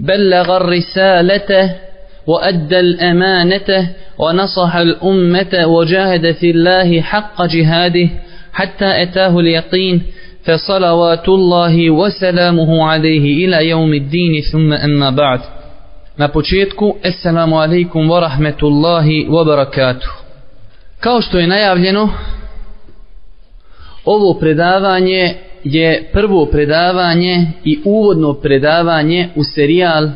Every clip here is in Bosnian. بلغ الرسالة وأدى الأمانة ونصح الأمة وجاهد في الله حق جهاده حتى أتاه اليقين فصلوات الله وسلامه عليه إلى يوم الدين ثم أما بعد Na početku, Esselamu alaikum wa rahmetullahi wa barakatuh. Kao što je najavljeno, ovo predavanje je prvo predavanje i uvodno predavanje u serijal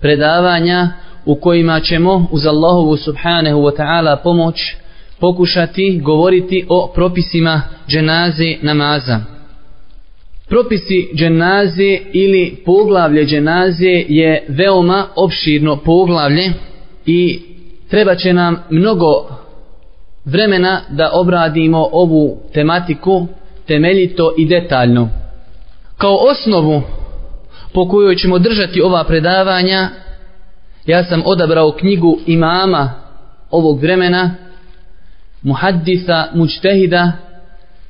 predavanja u kojima ćemo uz Allahovu subhanahu wa ta'ala pomoć pokušati govoriti o propisima dženaze namaza. Propisi dženaze ili poglavlje dženaze je veoma opširno poglavlje i treba će nam mnogo vremena da obradimo ovu tematiku temeljito i detaljno. Kao osnovu po kojoj ćemo držati ova predavanja, ja sam odabrao knjigu imama ovog vremena, muhaddisa, mučtehida,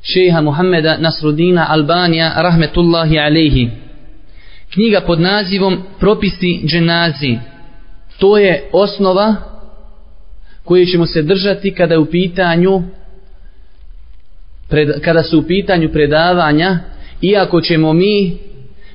šeha Muhammeda Nasrudina Albanija, rahmetullahi Alehi Knjiga pod nazivom Propisi dženazi. To je osnova koje ćemo se držati kada je u pitanju pred, kada su u pitanju predavanja, iako ćemo mi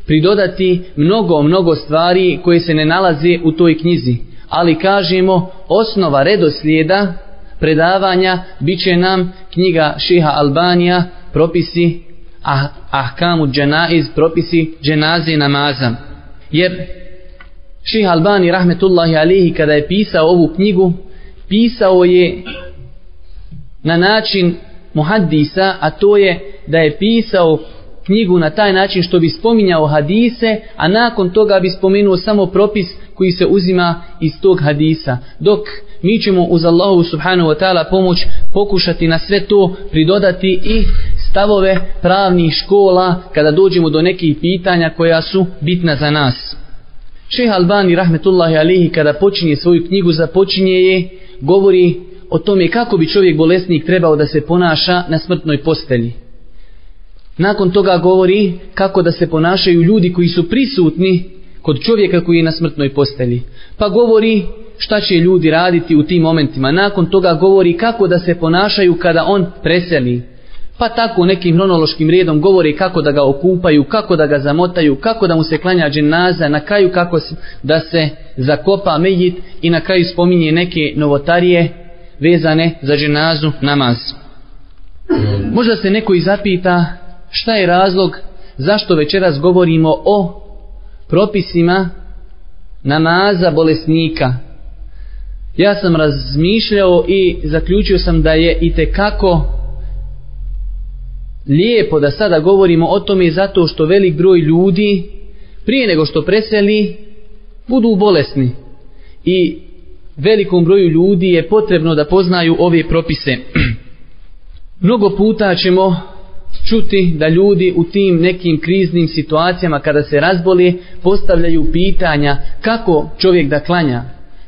pridodati mnogo, mnogo stvari koje se ne nalaze u toj knjizi. Ali kažemo, osnova redoslijeda predavanja bit će nam knjiga šeha Albanija, propisi ah, Ahkamu Dženaiz, propisi dženaze namaza. Jer Ših Albani rahmetullahi alihi kada je pisao ovu knjigu, pisao je na način muhaddisa, a to je da je pisao knjigu na taj način što bi spominjao hadise, a nakon toga bi spomenuo samo propis koji se uzima iz tog hadisa. Dok mi ćemo uz Allahu subhanahu wa ta'ala pomoć pokušati na sve to pridodati i stavove pravnih škola kada dođemo do nekih pitanja koja su bitna za nas. Šeha Albani rahmetullahi alihi kada počinje svoju knjigu započinje je govori o tome kako bi čovjek bolesnik trebao da se ponaša na smrtnoj postelji. Nakon toga govori kako da se ponašaju ljudi koji su prisutni kod čovjeka koji je na smrtnoj postelji. Pa govori šta će ljudi raditi u tim momentima. Nakon toga govori kako da se ponašaju kada on preseli. Pa tako nekim hronološkim redom govori kako da ga okupaju, kako da ga zamotaju, kako da mu se klanja dženaza, na kraju kako da se zakopa mejit i na kraju spominje neke novotarije vezane za dženazu namaz. Možda se neko i zapita šta je razlog zašto večeras govorimo o propisima namaza bolesnika. Ja sam razmišljao i zaključio sam da je i kako lijepo da sada govorimo o tome zato što velik broj ljudi prije nego što preseli budu bolesni i velikom broju ljudi je potrebno da poznaju ove propise. Mnogo puta ćemo čuti da ljudi u tim nekim kriznim situacijama kada se razboli postavljaju pitanja kako čovjek da klanja,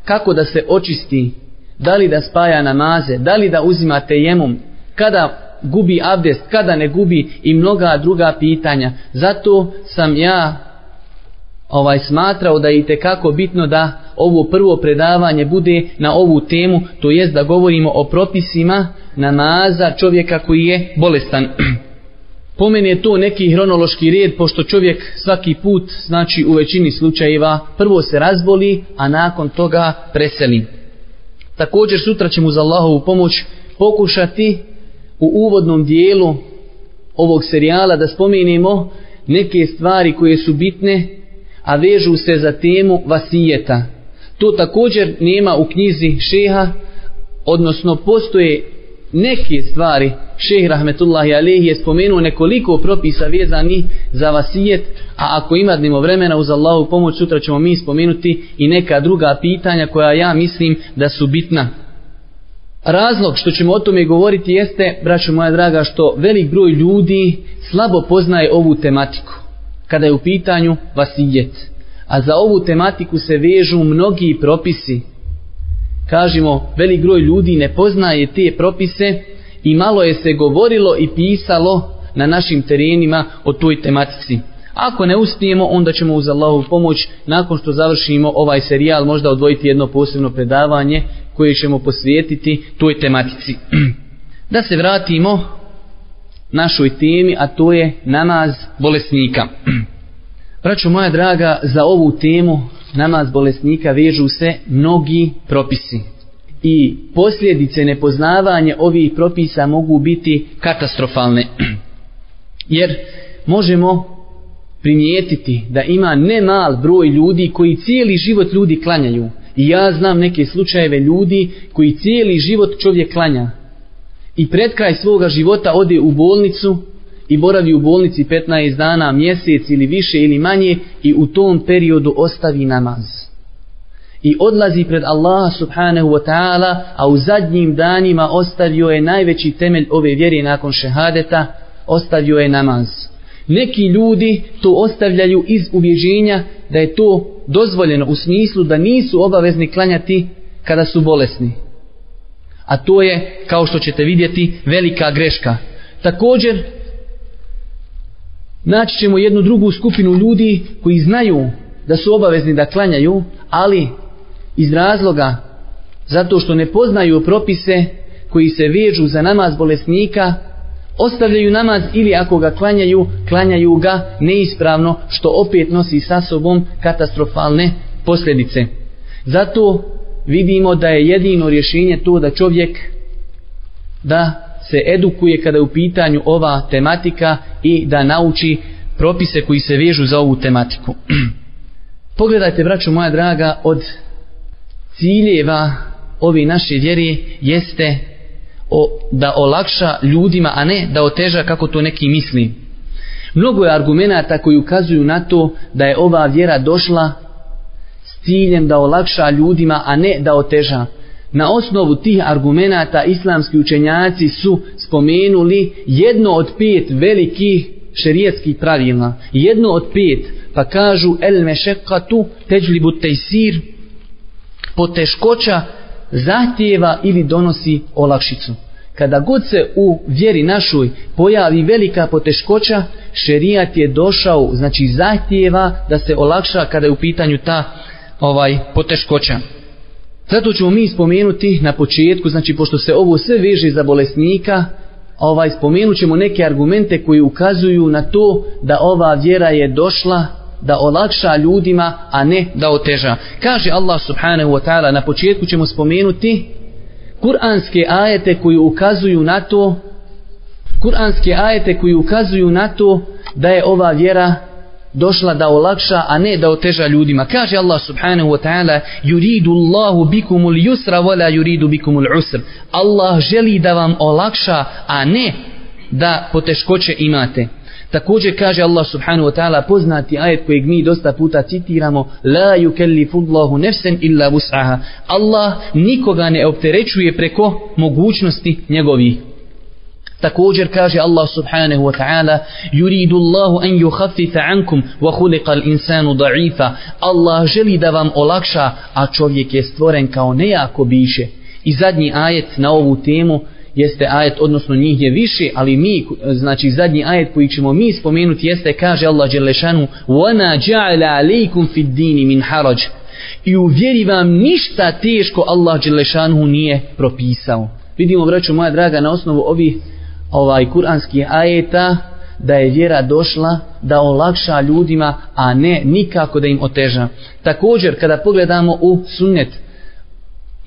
kako da se očisti, da li da spaja namaze, da li da uzima tejemom, kada gubi abdest, kada ne gubi i mnoga druga pitanja. Zato sam ja ovaj smatrao da je kako bitno da ovo prvo predavanje bude na ovu temu, to jest da govorimo o propisima namaza čovjeka koji je bolestan. Po meni je to neki hronološki red, pošto čovjek svaki put, znači u većini slučajeva, prvo se razboli, a nakon toga preseli. Također sutra ćemo za Allahovu pomoć pokušati u uvodnom dijelu ovog serijala da spomenemo neke stvari koje su bitne a vežu se za temu vasijeta. To također nema u knjizi šeha, odnosno postoje neke stvari, šeh Rahmetullahi je spomenuo nekoliko propisa vezani za vasijet, a ako imadnimo vremena uz Allahu pomoć sutra ćemo mi spomenuti i neka druga pitanja koja ja mislim da su bitna. Razlog što ćemo o tome govoriti jeste, braćo moja draga, što velik broj ljudi slabo poznaje ovu tematiku kada je u pitanju vasijet. A za ovu tematiku se vežu mnogi propisi. Kažemo, velik broj ljudi ne poznaje te propise i malo je se govorilo i pisalo na našim terenima o toj tematici. Ako ne uspijemo, onda ćemo uz Allahovu pomoć, nakon što završimo ovaj serijal, možda odvojiti jedno posebno predavanje koje ćemo posvijetiti toj tematici. Da se vratimo našoj temi, a to je namaz bolesnika. Braćo moja draga, za ovu temu namaz bolesnika vežu se mnogi propisi. I posljedice nepoznavanja ovih propisa mogu biti katastrofalne. Jer možemo primijetiti da ima nemal broj ljudi koji cijeli život ljudi klanjaju. I ja znam neke slučajeve ljudi koji cijeli život čovjek klanja i pred kraj svoga života ode u bolnicu i boravi u bolnici 15 dana, mjesec ili više ili manje i u tom periodu ostavi namaz. I odlazi pred Allaha subhanahu wa ta'ala, a u zadnjim danima ostavio je najveći temelj ove vjere nakon šehadeta, ostavio je namaz. Neki ljudi to ostavljaju iz ubježenja da je to dozvoljeno u smislu da nisu obavezni klanjati kada su bolesni. A to je, kao što ćete vidjeti, velika greška. Također, naći ćemo jednu drugu skupinu ljudi koji znaju da su obavezni da klanjaju, ali iz razloga zato što ne poznaju propise koji se vežu za namaz bolesnika, ostavljaju namaz ili ako ga klanjaju, klanjaju ga neispravno, što opet nosi sa sobom katastrofalne posljedice. Zato vidimo da je jedino rješenje to da čovjek da se edukuje kada je u pitanju ova tematika i da nauči propise koji se vežu za ovu tematiku. Pogledajte, braćo moja draga, od ciljeva ove naše vjere jeste o, da olakša ljudima, a ne da oteža kako to neki misli. Mnogo je argumenta koji ukazuju na to da je ova vjera došla ciljem da olakša ljudima, a ne da oteža. Na osnovu tih argumenata islamski učenjaci su spomenuli jedno od pet velikih šerijetskih pravila. Jedno od pet, pa kažu el mešekatu teđlibu sir poteškoća zahtjeva ili donosi olakšicu. Kada god se u vjeri našoj pojavi velika poteškoća, šerijat je došao, znači zahtjeva da se olakša kada je u pitanju ta ovaj poteškoća. Zato ćemo mi spomenuti na početku, znači pošto se ovo sve veže za bolesnika, ovaj spomenut ćemo neke argumente koji ukazuju na to da ova vjera je došla da olakša ljudima, a ne da oteža. Kaže Allah subhanahu wa ta'ala, na početku ćemo spomenuti kuranske ajete koji ukazuju na to kuranske ajete koji ukazuju na to da je ova vjera došla da olakša, a ne da oteža ljudima. Kaže Allah subhanahu wa ta'ala Yuridu Allahu bikumul yusra wala yuridu bikumul usr. Allah želi da vam olakša, a ne da poteškoće imate. Također kaže Allah subhanahu wa ta'ala poznati ajet kojeg mi dosta puta citiramo La yukellifullahu nefsen illa vus'aha Allah nikoga ne opterećuje preko mogućnosti njegovih. Također kaže Allah subhanahu wa ta'ala Yuridu Allahu an yukhaffifa ankum wa khuliqa al-insanu da'ifa. Allah želi da vam olakša, a čovjek je stvoren kao nejako biše. I zadnji ajet na ovu temu jeste ajet, odnosno njih je više, ali mi, znači zadnji ajet koji ćemo mi spomenuti jeste, kaže Allah Đelešanu وَنَا ja'la عَلَيْكُمْ فِي الدِّينِ مِنْ I u vam ništa teško Allah Đelešanu nije propisao. Vidimo, braću moja draga, na osnovu ovih ovaj kuranski ajeta da je vjera došla da olakša ljudima, a ne nikako da im oteža. Također kada pogledamo u sunnet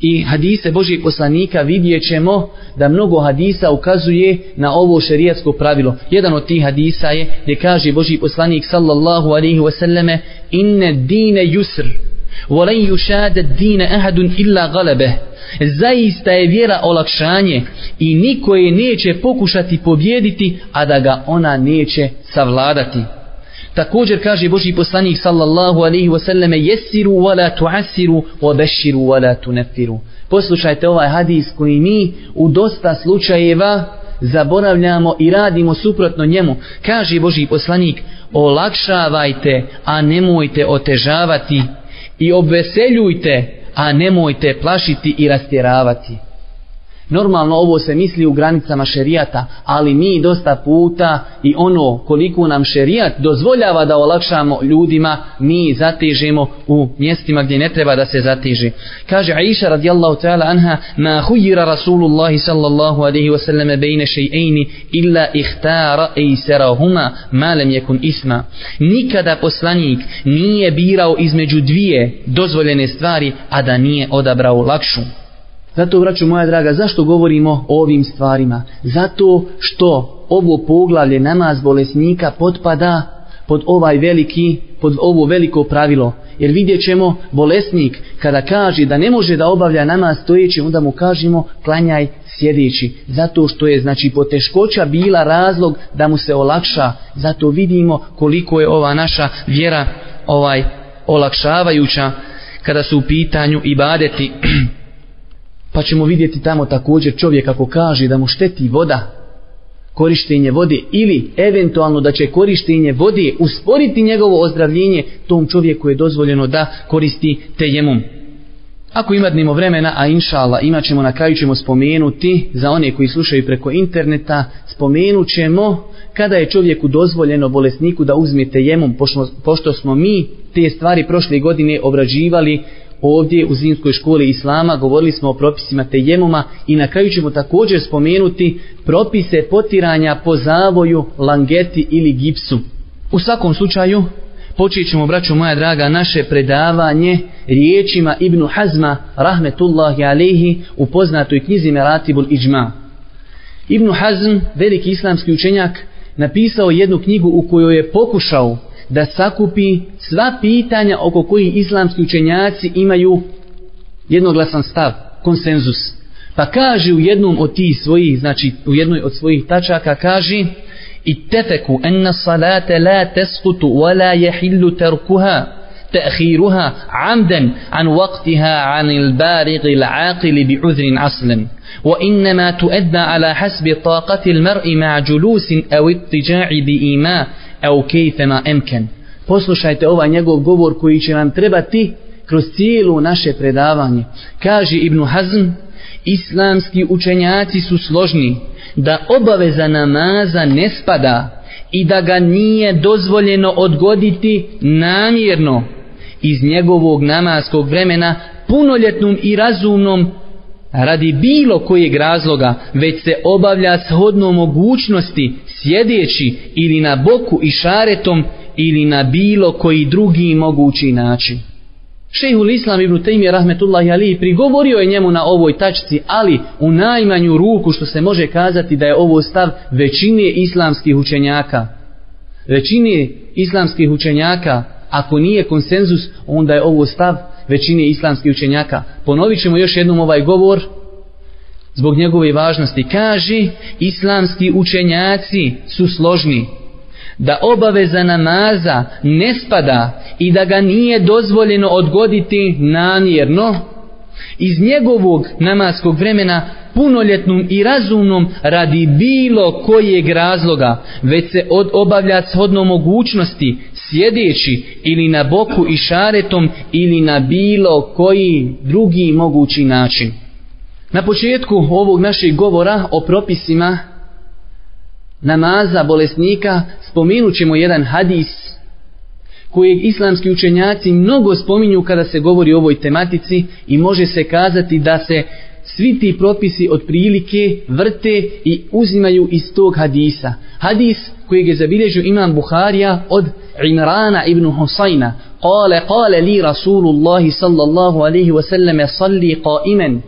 i hadise božih poslanika vidjet ćemo da mnogo hadisa ukazuje na ovo šerijatsko pravilo. Jedan od tih hadisa je gdje kaže Božji poslanik sallallahu alaihi wasallame inne dine yusr وَلَنْ يُشَادَ الدِّينَ أَهَدٌ إِلَّا غَلَبَهُ Zaista je vjera olakšanje i niko je neće pokušati pobjediti, a da ga ona neće savladati. Također kaže Boži poslanik sallallahu alaihi wasallam jesiru wala tuasiru wa beširu wala tunefiru. Poslušajte ovaj hadis koji mi u dosta slučajeva zaboravljamo i radimo suprotno njemu. Kaže Boži poslanik olakšavajte, a nemojte otežavati i obveseljujte, a nemojte plašiti i rastjeravati. Normalno ovo se misli u granicama šerijata, ali mi dosta puta i ono koliko nam šerijat dozvoljava da olakšamo ljudima, mi zatežemo u mjestima gdje ne treba da se zatiži. Kaže Aisha radijallahu ta'ala anha, ma hujira Rasulullahi sallallahu alaihi wasallam bejne še'ejni illa ihtara ejserahuma malem jekun isma. Nikada poslanik nije birao između dvije dozvoljene stvari, a da nije odabrao lakšu. Zato, vraću moja draga, zašto govorimo o ovim stvarima? Zato što ovo poglavlje namaz bolesnika potpada pod ovaj veliki, pod ovo veliko pravilo. Jer vidjet ćemo, bolesnik kada kaže da ne može da obavlja namaz stojeći, onda mu kažemo klanjaj sjedeći. Zato što je znači poteškoća bila razlog da mu se olakša. Zato vidimo koliko je ova naša vjera ovaj olakšavajuća kada su u pitanju i ibadeti. Pa ćemo vidjeti tamo također čovjek ako kaže da mu šteti voda, korištenje vode ili eventualno da će korištenje vode usporiti njegovo ozdravljenje, tom čovjeku je dozvoljeno da koristi tejemum. Ako imadnemo vremena, a inšala imat ćemo, na kraju ćemo spomenuti, za one koji slušaju preko interneta, spomenut ćemo kada je čovjeku dozvoljeno bolesniku da uzme tejemum, pošto, pošto smo mi te stvari prošle godine obrađivali ovdje u Zimskoj školi Islama govorili smo o propisima tejemuma i na kraju ćemo također spomenuti propise potiranja po zavoju, langeti ili gipsu. U svakom slučaju počet ćemo, braćo moja draga, naše predavanje riječima Ibnu Hazma, rahmetullahi alihi, u poznatoj knjizi Meratibul Iđma. Ibnu Hazm, veliki islamski učenjak, napisao jednu knjigu u kojoj je pokušao da sakupi sva pitanja oko koji islamski učenjaci imaju jednoglasan stav, konsenzus. Pa kaže u jednom od tih svojih, znači u jednoj od svojih tačaka kaže i enna salate la teskutu اتفقوا أن الصلاة لا تسقط ولا an تركها تأخيرها عمدا عن bi عن البارغ wa بعذر عصل وإنما تؤدى على حسب mari المرء مع جلوس أو bi ima' evo kejfema emken. Poslušajte ovaj njegov govor koji će vam trebati kroz cijelu naše predavanje. Kaže Ibnu Hazm, islamski učenjaci su složni da obaveza namaza ne spada i da ga nije dozvoljeno odgoditi namjerno iz njegovog namaskog vremena punoljetnom i razumnom radi bilo kojeg razloga, već se obavlja shodno mogućnosti sjedeći ili na boku i šaretom ili na bilo koji drugi mogući način. Šehul Islam ibn Taymi rahmetullahi ali prigovorio je njemu na ovoj tačci, ali u najmanju ruku što se može kazati da je ovo stav većine islamskih učenjaka. Većine islamskih učenjaka, ako nije konsenzus, onda je ovo stav većini islamskih učenjaka. Ponovit ćemo još jednom ovaj govor zbog njegove važnosti. Kaži, islamski učenjaci su složni da obaveza namaza ne spada i da ga nije dozvoljeno odgoditi namjerno iz njegovog namaskog vremena punoljetnom i razumnom radi bilo kojeg razloga, već se od obavlja shodno mogućnosti sjedeći ili na boku i šaretom ili na bilo koji drugi mogući način. Na početku ovog našeg govora o propisima namaza bolesnika spomenut ćemo jedan hadis kojeg islamski učenjaci mnogo spominju kada se govori o ovoj tematici i može se kazati da se svi ti propisi prilike vrte i uzimaju iz tog hadisa. Hadis kojeg je zabilježio imam Buharija od Imrana ibn Husayna. Kale, kale li Rasulullahi sallallahu alaihi wasallam salli qaimen.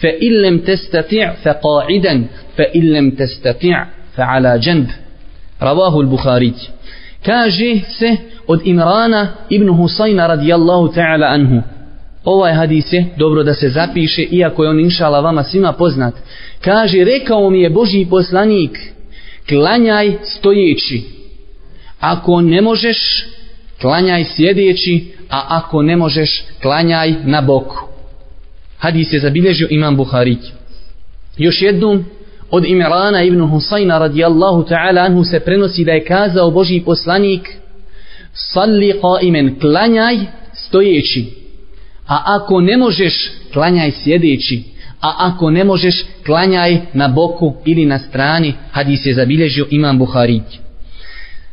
Fa illem testati' fa qaidan. Fa illem testati' fa ala Ravahu al-Bukhari. Kaže se od Imrana ibn Husayna radijallahu ta'ala anhu. Ovaj hadis je dobro da se zapiše, iako je on inšala vama svima poznat. Kaže, rekao mi je Božji poslanik, klanjaj stojeći. Ako ne možeš, klanjaj sjedeći, a ako ne možeš, klanjaj na boku. Hadis je zabilježio Imam Buhari. Još jednom, od Imrana ibn Husayna radijallahu ta'ala anhu se prenosi da je kazao Božji poslanik Salli qaimen, klanjaj stojeći. A ako ne možeš, klanjaj sjedeći. A ako ne možeš, klanjaj na boku ili na strani. Hadis je zabilježio Imam Buharić.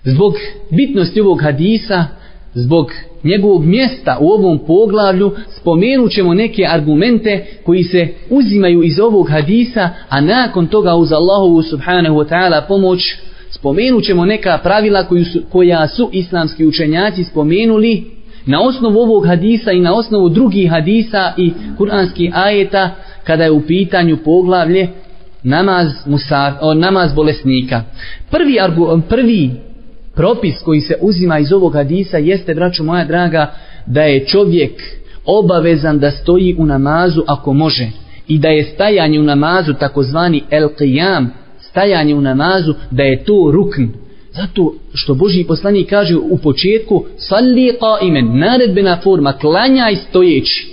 Zbog bitnosti ovog hadisa, zbog njegovog mjesta u ovom poglavlju spomenut ćemo neke argumente koji se uzimaju iz ovog hadisa, a nakon toga uz Allahovu subhanahu wa ta'ala pomoć spomenut ćemo neka pravila koju su, koja su islamski učenjaci spomenuli na osnovu ovog hadisa i na osnovu drugih hadisa i kuranskih ajeta kada je u pitanju poglavlje namaz, o, namaz bolesnika. Prvi, argu, prvi propis koji se uzima iz ovog hadisa jeste, braću moja draga, da je čovjek obavezan da stoji u namazu ako može i da je stajanje u namazu takozvani el qiyam, stajanje u namazu da je to rukn, zato što Božji poslanik kaže u početku Salli imen naredbena forma, klanjaj stojeći.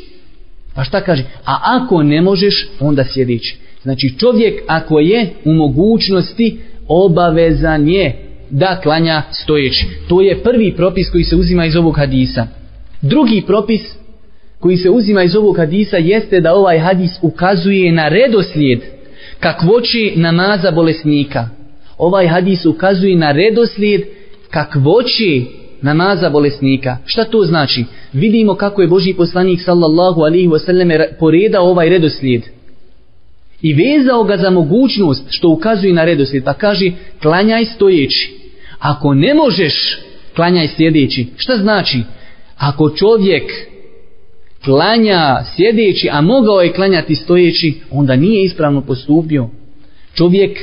Pa šta kaže? A ako ne možeš, onda sjedići. Znači čovjek ako je u mogućnosti, obavezan je da klanja stojeći. To je prvi propis koji se uzima iz ovog hadisa. Drugi propis koji se uzima iz ovog hadisa jeste da ovaj hadis ukazuje na redoslijed kakvoći namaza bolesnika. Ovaj hadis ukazuje na redoslijed kakvoći namaza bolesnika. Šta to znači? Vidimo kako je Boži poslanik sallallahu alihi wasallam poredao ovaj redoslijed. I vezao ga za mogućnost što ukazuje na redoslijed. Pa kaže klanjaj stojeći. Ako ne možeš klanjaj sjedeći. Šta znači? Ako čovjek klanja sjedeći, a mogao je klanjati stojeći, onda nije ispravno postupio. Čovjek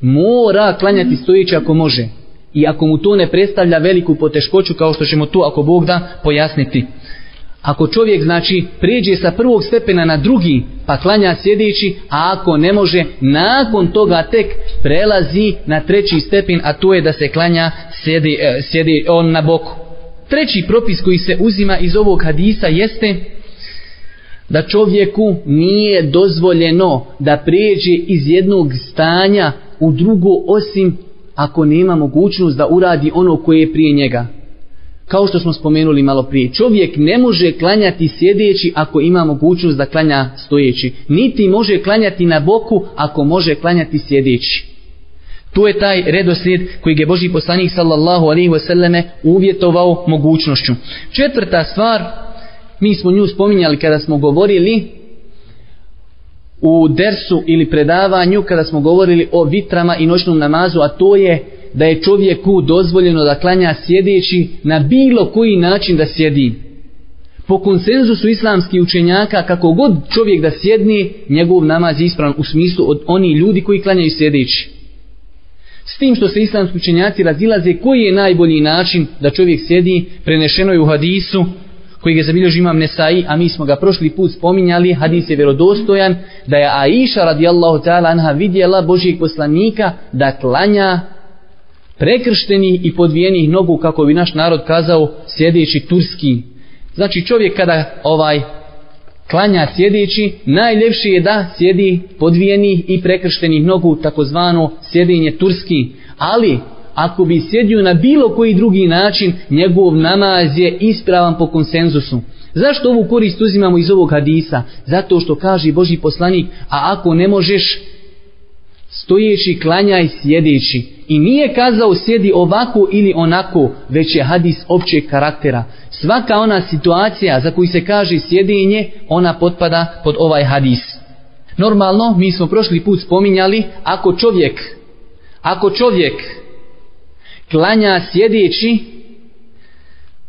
mora klanjati stojeći ako može. I ako mu to ne predstavlja veliku poteškoću, kao što ćemo tu ako Bog da, pojasniti. Ako čovjek, znači, prijeđe sa prvog stepena na drugi, pa klanja sjedeći, a ako ne može, nakon toga tek prelazi na treći stepen, a to je da se klanja sjedi, e, sjedi on na boku. Treći propis koji se uzima iz ovog hadisa jeste da čovjeku nije dozvoljeno da prijeđe iz jednog stanja u drugo osim ako nema mogućnost da uradi ono koje je prije njega. Kao što smo spomenuli malo prije, čovjek ne može klanjati sjedeći ako ima mogućnost da klanja stojeći. Niti može klanjati na boku ako može klanjati sjedeći. Tu je taj redoslijed koji je Boži poslanik sallallahu alaihi wasallam uvjetovao mogućnošću. Četvrta stvar, mi smo nju spominjali kada smo govorili u dersu ili predavanju kada smo govorili o vitrama i noćnom namazu, a to je da je čovjeku dozvoljeno da klanja sjedeći na bilo koji način da sjedi. Po konsenzusu islamskih učenjaka, kako god čovjek da sjedni, njegov namaz je ispravan u smislu od oni ljudi koji klanjaju sjedeći. S tim što se islamski učenjaci razilaze koji je najbolji način da čovjek sjedi, prenešeno je u hadisu koji ga zabilježi imam Nesai, a mi smo ga prošli put spominjali, hadis je vjerodostojan, da je Aisha radijallahu ta'ala anha vidjela Božijeg poslanika da klanja prekrštenih i podvijenih nogu, kako bi naš narod kazao, sjedeći turski. Znači čovjek kada ovaj klanja sjedeći, najljepši je da sjedi podvijenih i prekrštenih nogu, takozvano sjedinje turski. Ali ako bi sjedio na bilo koji drugi način, njegov namaz je ispravan po konsenzusu. Zašto ovu korist uzimamo iz ovog hadisa? Zato što kaže Boži poslanik, a ako ne možeš stojeći, klanjaj, sjedeći. I nije kazao sjedi ovako ili onako, već je hadis općeg karaktera. Svaka ona situacija za koju se kaže sjedinje, ona potpada pod ovaj hadis. Normalno, mi smo prošli put spominjali, ako čovjek, ako čovjek klanja sjedeći,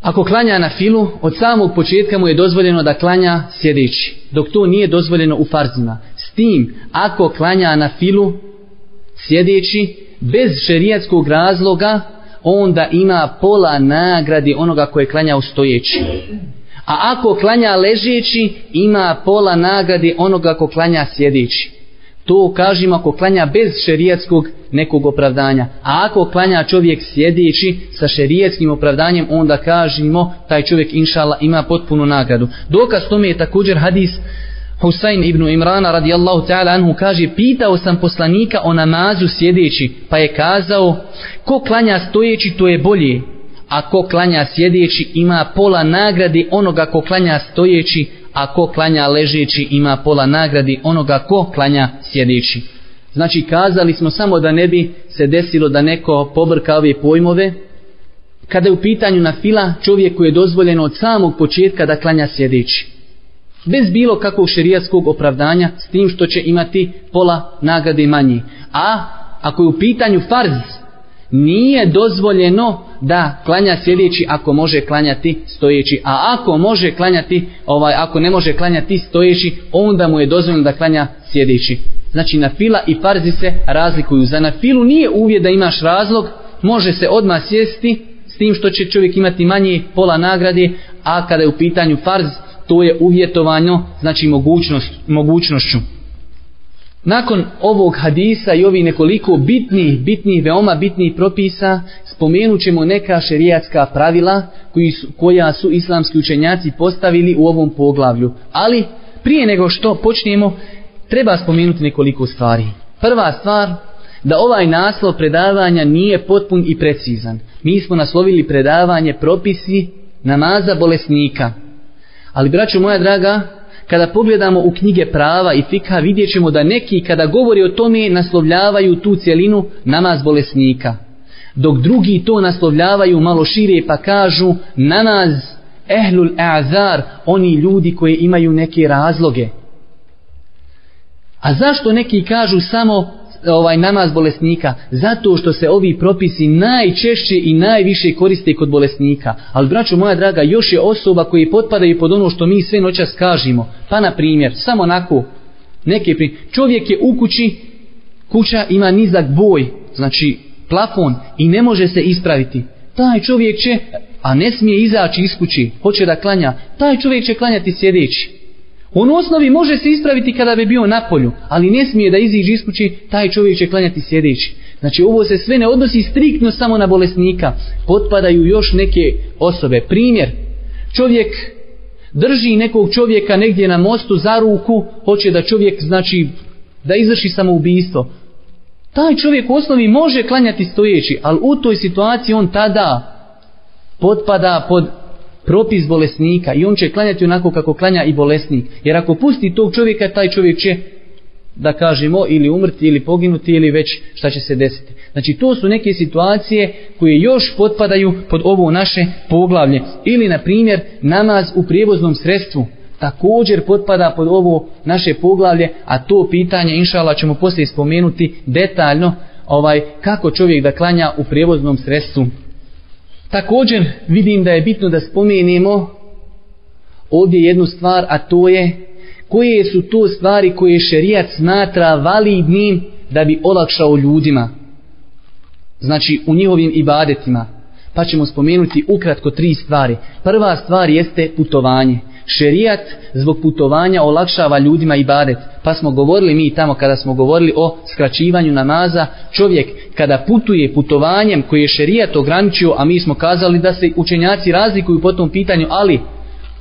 ako klanja na filu, od samog početka mu je dozvoljeno da klanja sjedeći, dok to nije dozvoljeno u farzima. S tim, ako klanja na filu sjedeći, bez šerijatskog razloga, onda ima pola nagradi onoga koje klanja u stojeći. A ako klanja ležeći, ima pola nagradi onoga ko klanja sjedeći. To kažemo ako klanja bez šerijatskog nekog opravdanja. A ako klanja čovjek sjedeći sa šerijetskim opravdanjem, onda kažemo taj čovjek inšala ima potpunu nagradu. Dokaz tome je također hadis Hussain ibn Imrana radijallahu ta'ala anhu kaže pitao sam poslanika o namazu sjedeći pa je kazao ko klanja stojeći to je bolje a ko klanja sjedeći ima pola nagrade onoga ko klanja stojeći a ko klanja ležeći ima pola nagradi onoga ko klanja sjedići. Znači kazali smo samo da ne bi se desilo da neko pobrka ove pojmove. Kada je u pitanju na fila, čovjeku je dozvoljeno od samog početka da klanja sjedići. Bez bilo kakvog šerijaskog opravdanja s tim što će imati pola nagrade manji. A ako je u pitanju farz, nije dozvoljeno da klanja sjedeći ako može klanjati stojeći. A ako može klanjati, ovaj, ako ne može klanjati stojeći, onda mu je dozvoljeno da klanja sjedeći. Znači na fila i parzi se razlikuju. Za na filu nije uvjet da imaš razlog, može se odmah sjesti s tim što će čovjek imati manje pola nagrade, a kada je u pitanju farz, to je uvjetovano, znači mogućnost, mogućnošću. Nakon ovog hadisa i ovih nekoliko bitnih, bitnih, veoma bitnih propisa spomenut ćemo neka šerijatska pravila koji koja su islamski učenjaci postavili u ovom poglavlju. Ali prije nego što počnemo treba spomenuti nekoliko stvari. Prva stvar da ovaj naslov predavanja nije potpun i precizan. Mi smo naslovili predavanje propisi namaza bolesnika. Ali braćo moja draga, kada pogledamo u knjige prava i fikha vidjet ćemo da neki kada govori o tome naslovljavaju tu cjelinu namaz bolesnika. Dok drugi to naslovljavaju malo šire pa kažu namaz ehlul azar, oni ljudi koji imaju neke razloge. A zašto neki kažu samo ovaj namaz bolesnika? Zato što se ovi propisi najčešće i najviše koriste kod bolesnika. Ali braćo moja draga, još je osoba koji potpadaju pod ono što mi sve noćas skažimo. Pa na primjer, samo onako, neke primjer. Čovjek je u kući, kuća ima nizak boj, znači plafon i ne može se ispraviti. Taj čovjek će, a ne smije izaći iz kući, hoće da klanja, taj čovjek će klanjati sjedeći. On u osnovi može se ispraviti kada bi bio na polju, ali ne smije da iziđe iz taj čovjek će klanjati sjedeći. Znači ovo se sve ne odnosi striktno samo na bolesnika, potpadaju još neke osobe. Primjer, čovjek drži nekog čovjeka negdje na mostu za ruku, hoće da čovjek znači da izvrši samoubistvo. Taj čovjek u osnovi može klanjati stojeći, ali u toj situaciji on tada potpada pod propis bolesnika i on će klanjati onako kako klanja i bolesnik. Jer ako pusti tog čovjeka, taj čovjek će da kažemo ili umrti ili poginuti ili već šta će se desiti. Znači to su neke situacije koje još potpadaju pod ovo naše poglavlje. Ili na primjer namaz u prijevoznom sredstvu također potpada pod ovo naše poglavlje, a to pitanje inšala ćemo poslije spomenuti detaljno ovaj kako čovjek da klanja u prijevoznom sredstvu Također vidim da je bitno da spomenemo ovdje jednu stvar, a to je koje su to stvari koje šerijat smatra validnim da bi olakšao ljudima. Znači u njihovim ibadetima. Pa ćemo spomenuti ukratko tri stvari. Prva stvar jeste putovanje. Šerijat zbog putovanja olakšava ljudima i badet. Pa smo govorili mi tamo kada smo govorili o skraćivanju namaza. Čovjek kada putuje putovanjem koje je šerijat ograničio, a mi smo kazali da se učenjaci razlikuju po tom pitanju, ali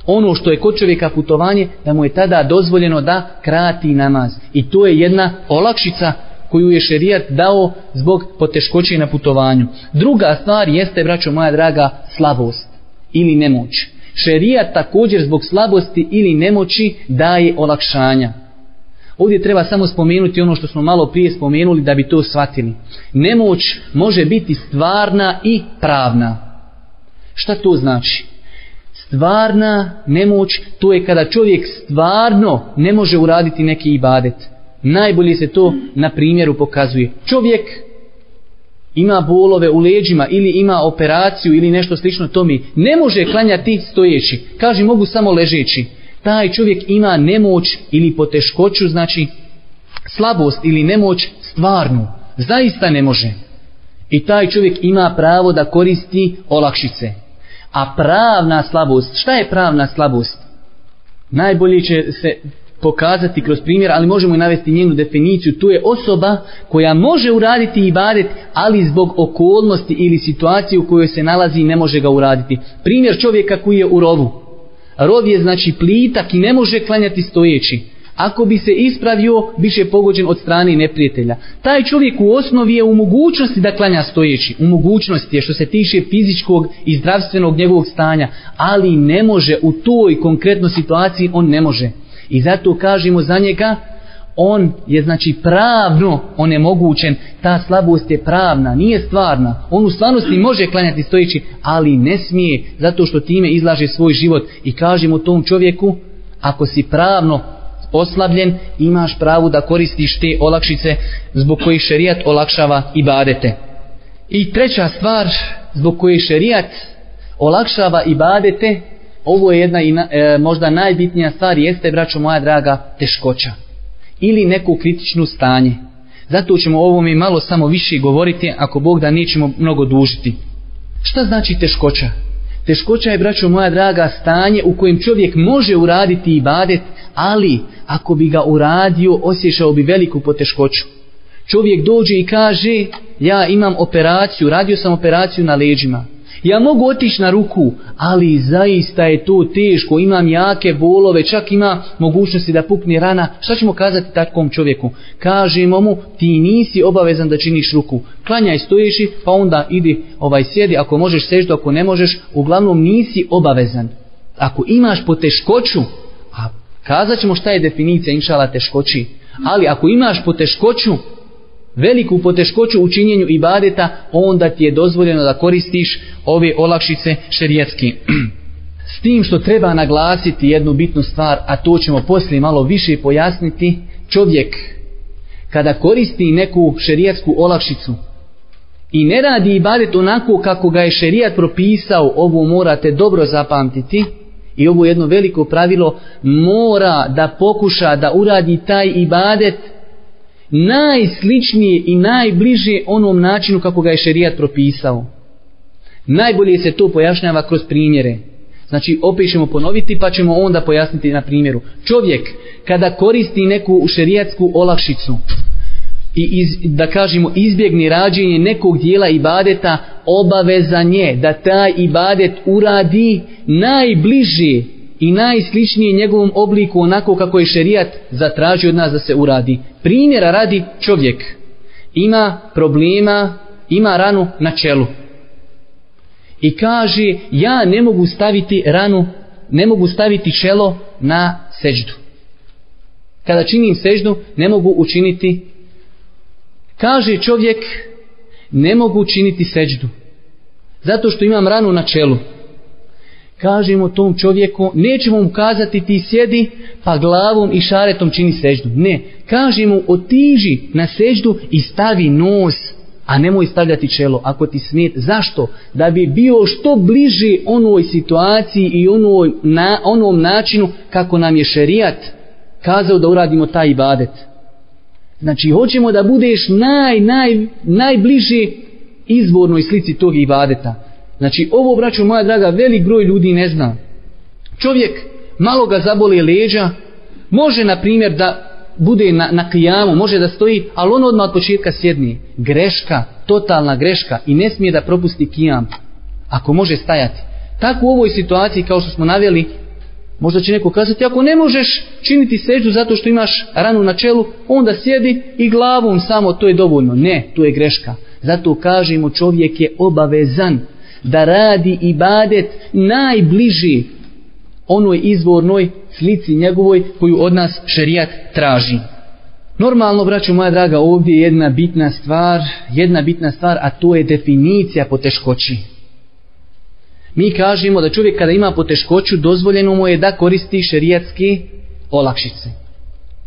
ono što je kod čovjeka putovanje, da mu je tada dozvoljeno da krati namaz. I to je jedna olakšica koju je šerijat dao zbog poteškoće na putovanju. Druga stvar jeste, braćo moja draga, slabost ili nemoć. Šerija također zbog slabosti ili nemoći daje olakšanja. Ovdje treba samo spomenuti ono što smo malo prije spomenuli da bi to shvatili. Nemoć može biti stvarna i pravna. Šta to znači? Stvarna nemoć to je kada čovjek stvarno ne može uraditi neki ibadet. Najbolje se to na primjeru pokazuje. Čovjek ima bolove u leđima ili ima operaciju ili nešto slično mi ne može klanjati stojeći. Kaže mogu samo ležeći. Taj čovjek ima nemoć ili poteškoću, znači slabost ili nemoć stvarnu. Zaista ne može. I taj čovjek ima pravo da koristi olakšice. A pravna slabost, šta je pravna slabost? Najbolje će se pokazati kroz primjer, ali možemo i navesti njenu definiciju. Tu je osoba koja može uraditi baret, ali zbog okolnosti ili situacije u kojoj se nalazi ne može ga uraditi. Primjer čovjeka koji je u rovu. Rov je znači plitak i ne može klanjati stojeći. Ako bi se ispravio, biše pogođen od strane neprijatelja. Taj čovjek u osnovi je u mogućnosti da klanja stojeći. U mogućnosti je što se tiše fizičkog i zdravstvenog njegovog stanja. Ali ne može u toj konkretnoj situaciji, on ne može. I zato kažemo za njega, on je znači pravno onemogućen, ta slabost je pravna, nije stvarna. On u stvarnosti može klanjati stojići, ali ne smije, zato što time izlaže svoj život. I kažemo tom čovjeku, ako si pravno oslabljen, imaš pravo da koristiš te olakšice zbog kojih šerijat olakšava i badete. I treća stvar zbog koje šerijat olakšava i badete ovo je jedna i e, možda najbitnija stvar jeste, braćo moja draga, teškoća. Ili neko kritično stanje. Zato ćemo o ovome malo samo više govoriti, ako Bog da nećemo mnogo dužiti. Šta znači teškoća? Teškoća je, braćo moja draga, stanje u kojem čovjek može uraditi i badet, ali ako bi ga uradio, osjećao bi veliku poteškoću. Čovjek dođe i kaže, ja imam operaciju, radio sam operaciju na leđima. Ja mogu otići na ruku, ali zaista je to teško, imam jake bolove, čak ima mogućnosti da pukne rana. Šta ćemo kazati takvom čovjeku? Kažemo mu, ti nisi obavezan da činiš ruku. Klanjaj stoješi, pa onda idi, ovaj, sjedi, ako možeš seždu, ako ne možeš, uglavnom nisi obavezan. Ako imaš poteškoću, a kazat ćemo šta je definicija inšala teškoći, ali ako imaš poteškoću, veliku poteškoću u činjenju ibadeta, onda ti je dozvoljeno da koristiš ove olakšice šerijetski. S tim što treba naglasiti jednu bitnu stvar, a to ćemo poslije malo više pojasniti, čovjek kada koristi neku šerijetsku olakšicu i ne radi ibadet onako kako ga je šerijat propisao, ovo morate dobro zapamtiti, i ovo jedno veliko pravilo, mora da pokuša da uradi taj ibadet najsličnije i najbliže onom načinu kako ga je šerijat propisao. Najbolje se to pojašnjava kroz primjere. Znači opet ćemo ponoviti pa ćemo onda pojasniti na primjeru. Čovjek kada koristi neku šerijatsku olakšicu i da kažemo izbjegni rađenje nekog dijela ibadeta obavezan je da taj ibadet uradi najbliži i najsličnije njegovom obliku onako kako je šerijat zatražio od nas da se uradi. Primjera radi čovjek ima problema, ima ranu na čelu. I kaže ja ne mogu staviti ranu, ne mogu staviti čelo na seđdu Kada činim seždu ne mogu učiniti. Kaže čovjek ne mogu učiniti seđdu Zato što imam ranu na čelu kažemo tom čovjeku, nećemo mu kazati ti sjedi, pa glavom i šaretom čini seždu. Ne, kažemo otiži na seždu i stavi nos, a nemoj stavljati čelo, ako ti smet. Zašto? Da bi bio što bliže onoj situaciji i onoj, na, onom načinu kako nam je šerijat kazao da uradimo taj ibadet. Znači, hoćemo da budeš naj, naj, najbliži izvornoj slici tog ibadeta. Znači ovo braćo moja draga velik broj ljudi ne zna. Čovjek malo ga zaboli leđa, može na primjer da bude na, na kijamu, može da stoji, ali on odmah od početka sjedni. Greška, totalna greška i ne smije da propusti kijam, ako može stajati. Tako u ovoj situaciji, kao što smo naveli, možda će neko kazati, ako ne možeš činiti seždu zato što imaš ranu na čelu, onda sjedi i glavom samo, to je dovoljno. Ne, to je greška. Zato kažemo, čovjek je obavezan da radi i badet najbliži onoj izvornoj slici njegovoj koju od nas šerijat traži. Normalno, braću moja draga, ovdje je jedna bitna stvar, jedna bitna stvar, a to je definicija poteškoći. Mi kažemo da čovjek kada ima poteškoću, dozvoljeno mu je da koristi šerijatski olakšice.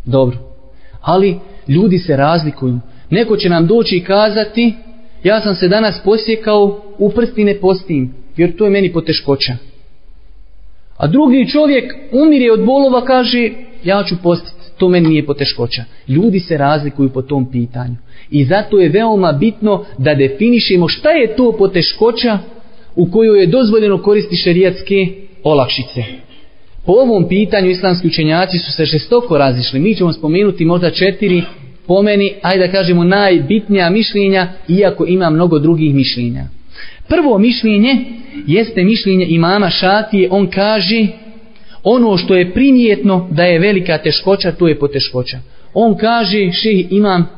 Dobro. Ali ljudi se razlikuju. Neko će nam doći i kazati ja sam se danas posjekao, u prsti ne postim, jer to je meni poteškoća. A drugi čovjek umire od bolova, kaže, ja ću postiti, to meni nije poteškoća. Ljudi se razlikuju po tom pitanju. I zato je veoma bitno da definišemo šta je to poteškoća u kojoj je dozvoljeno koristi šerijatske olakšice. Po ovom pitanju islamski učenjaci su se šestoko razišli. Mi ćemo spomenuti možda četiri po meni, ajde da kažemo, najbitnija mišljenja, iako ima mnogo drugih mišljenja. Prvo mišljenje jeste mišljenje imama Šatije, on kaže ono što je primjetno da je velika teškoća, to je poteškoća. On kaže, ših imam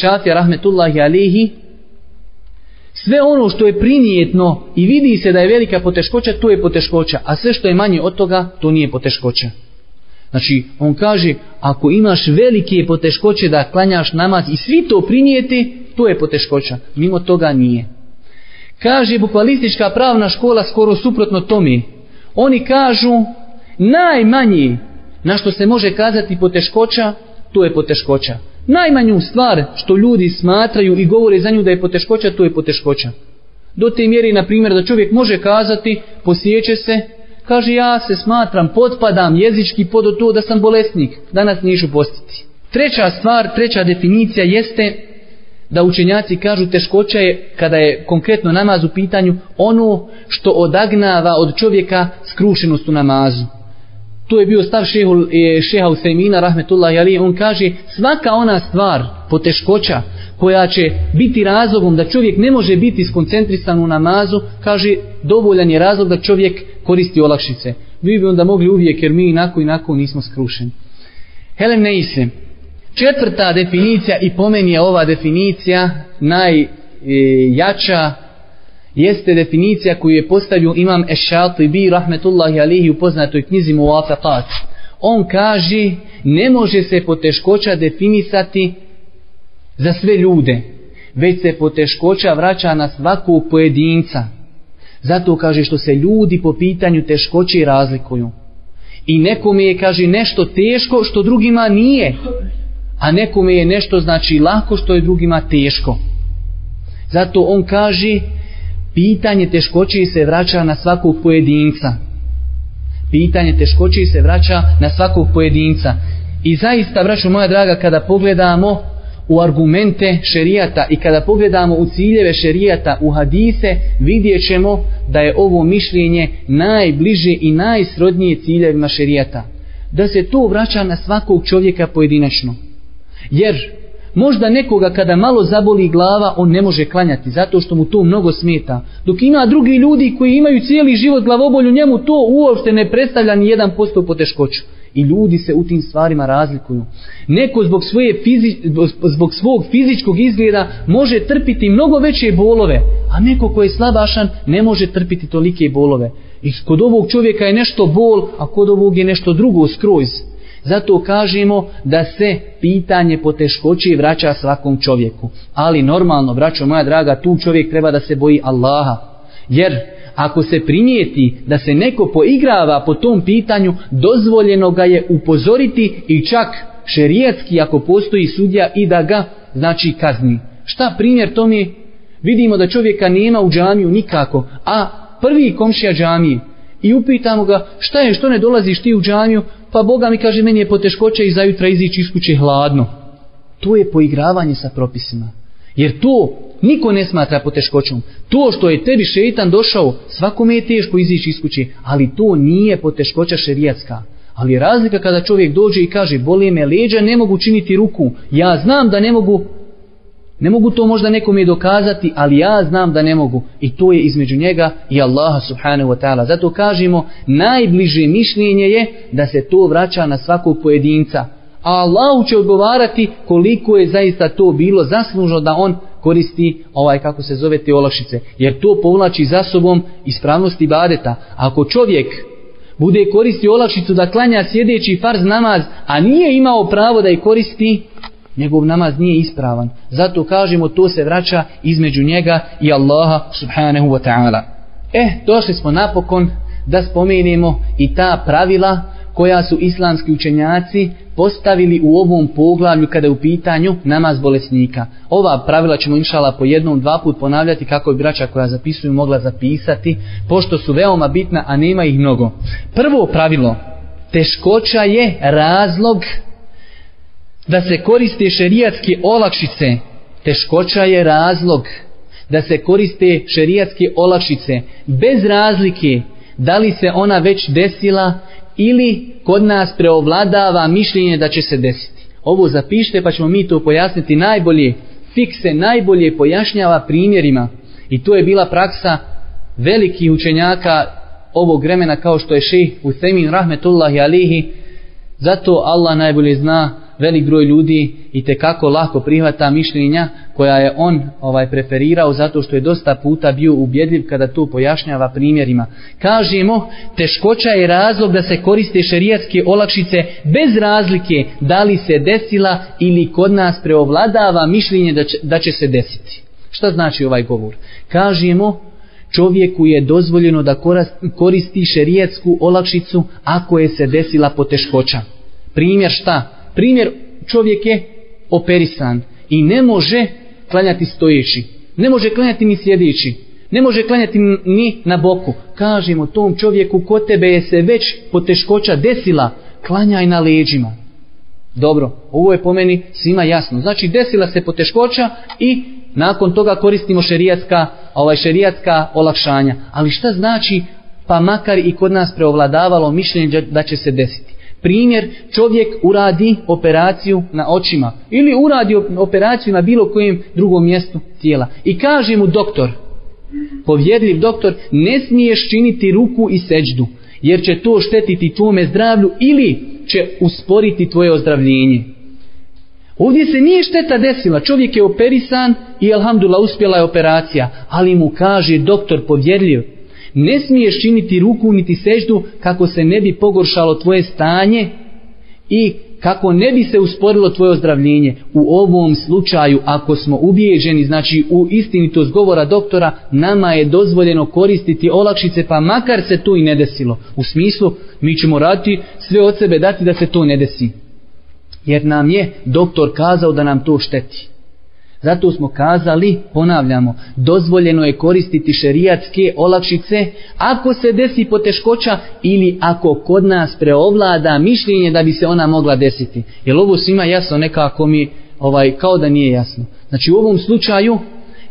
Šatija rahmetullahi alihi, sve ono što je primijetno i vidi se da je velika poteškoća, to je poteškoća, a sve što je manje od toga, to nije poteškoća. Znači, on kaže, ako imaš velike poteškoće da klanjaš namaz i svi to prinijeti, to je poteškoća. Mimo toga nije. Kaže, bukvalistička pravna škola skoro suprotno tome. Oni kažu, najmanji na što se može kazati poteškoća, to je poteškoća. Najmanju stvar što ljudi smatraju i govore za nju da je poteškoća, to je poteškoća. Do te mjeri, na primjer, da čovjek može kazati, posjeće se, Kaže, ja se smatram, potpadam jezički pod to da sam bolesnik, danas nišu postiti. Treća stvar, treća definicija jeste da učenjaci kažu teškoća je, kada je konkretno namaz u pitanju, ono što odagnava od čovjeka skrušenost u namazu. To je bio stav e, šeha Usemina, rahmetullahi ali, on kaže svaka ona stvar, poteškoća, koja će biti razlogom da čovjek ne može biti skoncentrisan u namazu, kaže dovoljan je razlog da čovjek koristi olakšice. Mi bi onda mogli uvijek jer mi inako inako nismo skrušeni. ne Neise, četvrta definicija i po meni je ova definicija najjača jeste definicija koju je postavio imam Bi rahmetullahi alihi u poznatoj knjizi Muwafaqat. On kaže ne može se poteškoća definisati za sve ljude, već se poteškoća vraća na svakog pojedinca. Zato kaže što se ljudi po pitanju teškoći razlikuju. I nekome je, kaže, nešto teško što drugima nije. A nekome je nešto znači lako što je drugima teško. Zato on kaže, pitanje teškoće se vraća na svakog pojedinca. Pitanje teškoće se vraća na svakog pojedinca. I zaista, braću moja draga, kada pogledamo u argumente šerijata i kada pogledamo u ciljeve šerijata u hadise vidjet ćemo da je ovo mišljenje najbliže i najsrodnije ciljevima šerijata. Da se to vraća na svakog čovjeka pojedinačno. Jer možda nekoga kada malo zaboli glava on ne može klanjati zato što mu to mnogo smeta. Dok ima drugi ljudi koji imaju cijeli život glavobolju njemu to uopšte ne predstavlja ni jedan posto poteškoću. I ljudi se u tim stvarima razlikuju. Neko zbog, svoje zbog svog fizičkog izgleda može trpiti mnogo veće bolove, a neko koji je slabašan ne može trpiti tolike bolove. I kod ovog čovjeka je nešto bol, a kod ovog je nešto drugo skroz. Zato kažemo da se pitanje poteškoći vraća svakom čovjeku. Ali normalno, braćo moja draga, tu čovjek treba da se boji Allaha. Jer ako se primijeti da se neko poigrava po tom pitanju, dozvoljeno ga je upozoriti i čak šerijetski, ako postoji sudja i da ga znači kazni. Šta primjer tome? Je? Vidimo da čovjeka nema u džamiju nikako, a prvi komšija džamije i upitamo ga šta je što ne dolaziš ti u džamiju, pa Boga mi kaže meni je poteškoća i zajutra izići iz kuće hladno. To je poigravanje sa propisima. Jer to niko ne smatra poteškoćom. To što je tebi šeitan došao, svakome je teško izići iz kuće, ali to nije poteškoća šerijatska. Ali razlika kada čovjek dođe i kaže, boli me leđa, ne mogu činiti ruku. Ja znam da ne mogu, ne mogu to možda nekom je dokazati, ali ja znam da ne mogu. I to je između njega i Allaha subhanahu wa ta'ala. Zato kažemo, najbliže mišljenje je da se to vraća na svakog pojedinca a Allahu će odgovarati koliko je zaista to bilo zaslužno da on koristi ovaj kako se zove te olakšice. Jer to povlači za sobom ispravnosti badeta. Ako čovjek bude koristio olakšicu da klanja sjedeći farz namaz, a nije imao pravo da je koristi, njegov namaz nije ispravan. Zato kažemo to se vraća između njega i Allaha subhanahu wa ta'ala. E, eh, došli smo napokon da spomenemo i ta pravila koja su islamski učenjaci postavili u ovom poglavlju kada je u pitanju namaz bolesnika. Ova pravila ćemo inšala po jednom, dva put ponavljati kako bi braća koja zapisuju mogla zapisati, pošto su veoma bitna, a nema ih mnogo. Prvo pravilo, teškoća je razlog da se koriste šerijatske olakšice. Teškoća je razlog da se koriste šerijatske olakšice bez razlike da li se ona već desila ili kod nas preovladava mišljenje da će se desiti. Ovo zapišite pa ćemo mi to pojasniti najbolje. Fik se najbolje pojašnjava primjerima i to je bila praksa velikih učenjaka ovog vremena kao što je ših Usemin Rahmetullahi Alihi. Zato Allah najbolje zna velik broj ljudi i te kako lako prihvata mišljenja koja je on ovaj preferirao zato što je dosta puta bio ubjedljiv kada to pojašnjava primjerima. Kažemo, teškoća je razlog da se koriste šerijatske olakšice bez razlike da li se desila ili kod nas preovladava mišljenje da će, da će se desiti. Šta znači ovaj govor? Kažemo, čovjeku je dozvoljeno da koristi šerijetsku olakšicu ako je se desila poteškoća. Primjer šta? primjer čovjek je operisan i ne može klanjati stojeći. Ne može klanjati ni sjedeći. Ne može klanjati ni na boku. Kažemo tom čovjeku kod tebe je se već poteškoća desila. Klanjaj na leđima. Dobro, ovo je po meni svima jasno. Znači desila se poteškoća i nakon toga koristimo šerijatska, ovaj, šerijatska olakšanja. Ali šta znači pa makar i kod nas preovladavalo mišljenje da će se desiti? Primjer, čovjek uradi operaciju na očima ili uradi operaciju na bilo kojem drugom mjestu tijela. I kaže mu doktor, povjerljiv doktor, ne smiješ činiti ruku i seđdu jer će to štetiti tvome zdravlju ili će usporiti tvoje ozdravljenje. Ovdje se nije šteta desila, čovjek je operisan i alhamdulillah uspjela je operacija, ali mu kaže doktor povjerljiv, ne smiješ činiti ruku niti seždu kako se ne bi pogoršalo tvoje stanje i kako ne bi se usporilo tvoje ozdravljenje. U ovom slučaju, ako smo ubijeđeni, znači u istinitost govora doktora, nama je dozvoljeno koristiti olakšice, pa makar se to i ne desilo. U smislu, mi ćemo raditi sve od sebe dati da se to ne desi. Jer nam je doktor kazao da nam to šteti. Zato smo kazali, ponavljamo, dozvoljeno je koristiti šerijatske olakšice ako se desi poteškoća ili ako kod nas preovlada mišljenje da bi se ona mogla desiti. Jer ovo svima jasno nekako mi ovaj kao da nije jasno. Znači u ovom slučaju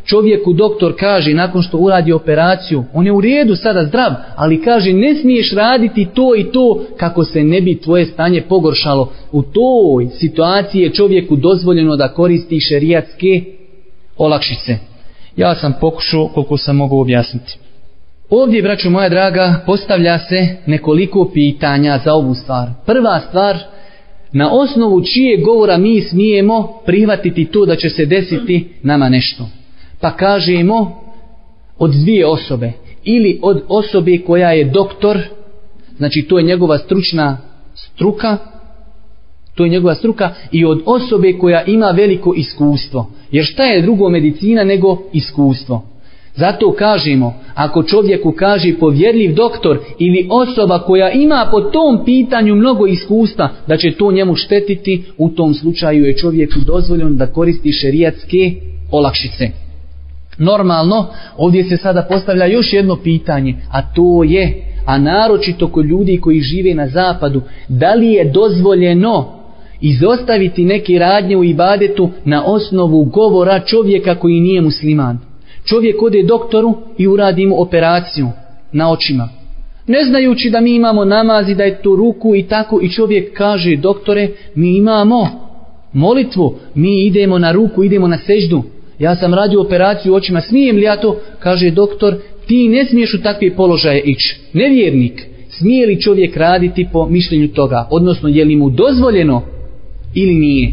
čovjeku doktor kaže nakon što uradi operaciju, on je u redu sada zdrav, ali kaže ne smiješ raditi to i to kako se ne bi tvoje stanje pogoršalo. U toj situaciji je čovjeku dozvoljeno da koristi šerijatske olakšice. Ja sam pokušao koliko sam mogu objasniti. Ovdje, braću moja draga, postavlja se nekoliko pitanja za ovu stvar. Prva stvar, na osnovu čije govora mi smijemo prihvatiti to da će se desiti nama nešto. Pa kažemo od dvije osobe. Ili od osobe koja je doktor, znači to je njegova stručna struka, to je njegova struka i od osobe koja ima veliko iskustvo. Jer šta je drugo medicina nego iskustvo? Zato kažemo, ako čovjeku kaže povjerljiv doktor ili osoba koja ima po tom pitanju mnogo iskustva, da će to njemu štetiti, u tom slučaju je čovjeku dozvoljeno da koristi šerijatske olakšice. Normalno, ovdje se sada postavlja još jedno pitanje, a to je, a naročito kod ljudi koji žive na zapadu, da li je dozvoljeno izostaviti neke radnje u ibadetu na osnovu govora čovjeka koji nije musliman. Čovjek ode doktoru i uradi mu operaciju na očima. Ne znajući da mi imamo namazi, da je tu ruku i tako i čovjek kaže doktore mi imamo molitvu, mi idemo na ruku, idemo na seždu ja sam radio operaciju u očima, smijem li ja to? Kaže doktor, ti ne smiješ u takve položaje ići. Nevjernik, smije li čovjek raditi po mišljenju toga? Odnosno, je li mu dozvoljeno ili nije?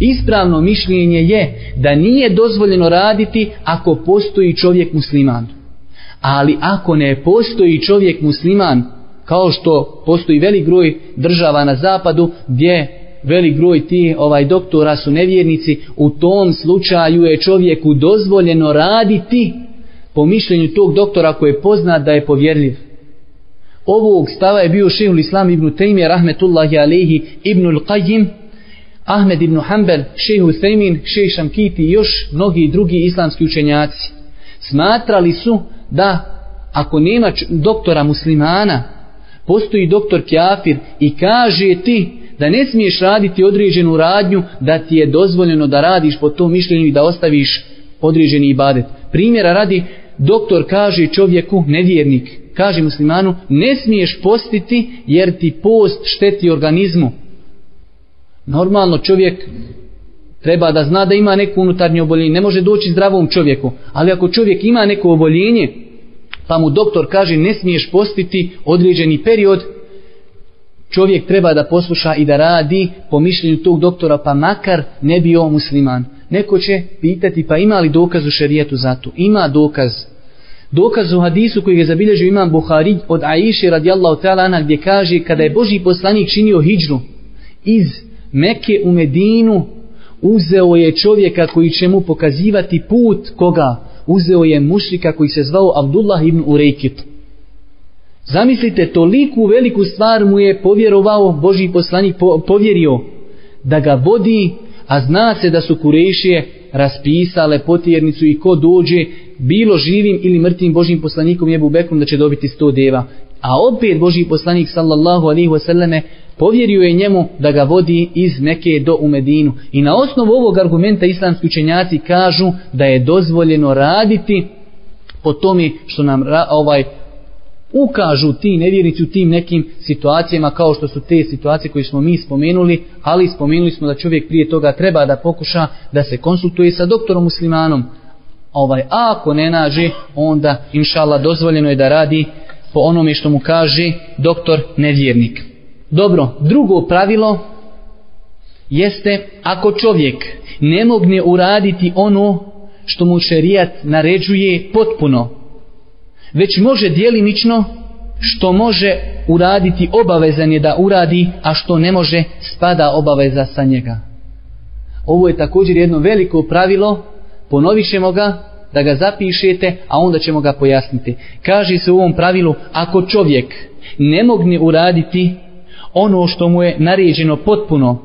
Ispravno mišljenje je da nije dozvoljeno raditi ako postoji čovjek musliman. Ali ako ne postoji čovjek musliman, kao što postoji velik broj država na zapadu gdje velik groj tih ovaj doktora su nevjernici, u tom slučaju je čovjeku dozvoljeno raditi po mišljenju tog doktora koji je poznat da je povjerljiv. Ovog stava je bio šehul Islam ibn Taymiye, rahmetullahi alihi, ibn al-Qajim, Ahmed ibn Hanbel, šehu Sejmin, šeh Šamkiti i još mnogi drugi islamski učenjaci. Smatrali su da ako nema doktora muslimana, postoji doktor kjafir i kaže ti da ne smiješ raditi određenu radnju, da ti je dozvoljeno da radiš po tom mišljenju i da ostaviš određeni ibadet. Primjera radi, doktor kaže čovjeku, nevjernik, kaže muslimanu, ne smiješ postiti jer ti post šteti organizmu. Normalno čovjek treba da zna da ima neku unutarnju oboljenje, ne može doći zdravom čovjeku, ali ako čovjek ima neko oboljenje, pa mu doktor kaže ne smiješ postiti određeni period, čovjek treba da posluša i da radi po mišljenju tog doktora, pa makar ne bio musliman. Neko će pitati, pa ima li dokaz u šerijetu za to? Ima dokaz. Dokaz u hadisu koji je zabilježio imam Buhari od Aiše radijallahu ta'ala gdje kaže kada je Boži poslanik činio hijđru iz Mekke u Medinu uzeo je čovjeka koji će mu pokazivati put koga? Uzeo je mušlika koji se zvao Abdullah ibn Urejkit Zamislite, toliku veliku stvar mu je povjerovao Boži poslanik povjerio da ga vodi, a zna se da su kurešije raspisale potjernicu i ko dođe bilo živim ili mrtvim Božim poslanikom je bekom da će dobiti sto deva. A opet Boži poslanik sallallahu alihi wasallame povjerio je njemu da ga vodi iz neke do u Medinu. I na osnovu ovog argumenta islamski učenjaci kažu da je dozvoljeno raditi po tome što nam ovaj ukažu ti nevjernici u tim nekim situacijama kao što su te situacije koje smo mi spomenuli, ali spomenuli smo da čovjek prije toga treba da pokuša da se konsultuje sa doktorom muslimanom. Ovaj, a ako ne nađe, onda inšala dozvoljeno je da radi po onome što mu kaže doktor nevjernik. Dobro, drugo pravilo jeste ako čovjek ne mogne uraditi ono što mu šerijat naređuje potpuno, već može dijelimično što može uraditi obavezan je da uradi, a što ne može spada obaveza sa njega. Ovo je također jedno veliko pravilo, ponovit ćemo ga, da ga zapišete, a onda ćemo ga pojasniti. Kaže se u ovom pravilu, ako čovjek ne mogne uraditi ono što mu je naređeno potpuno,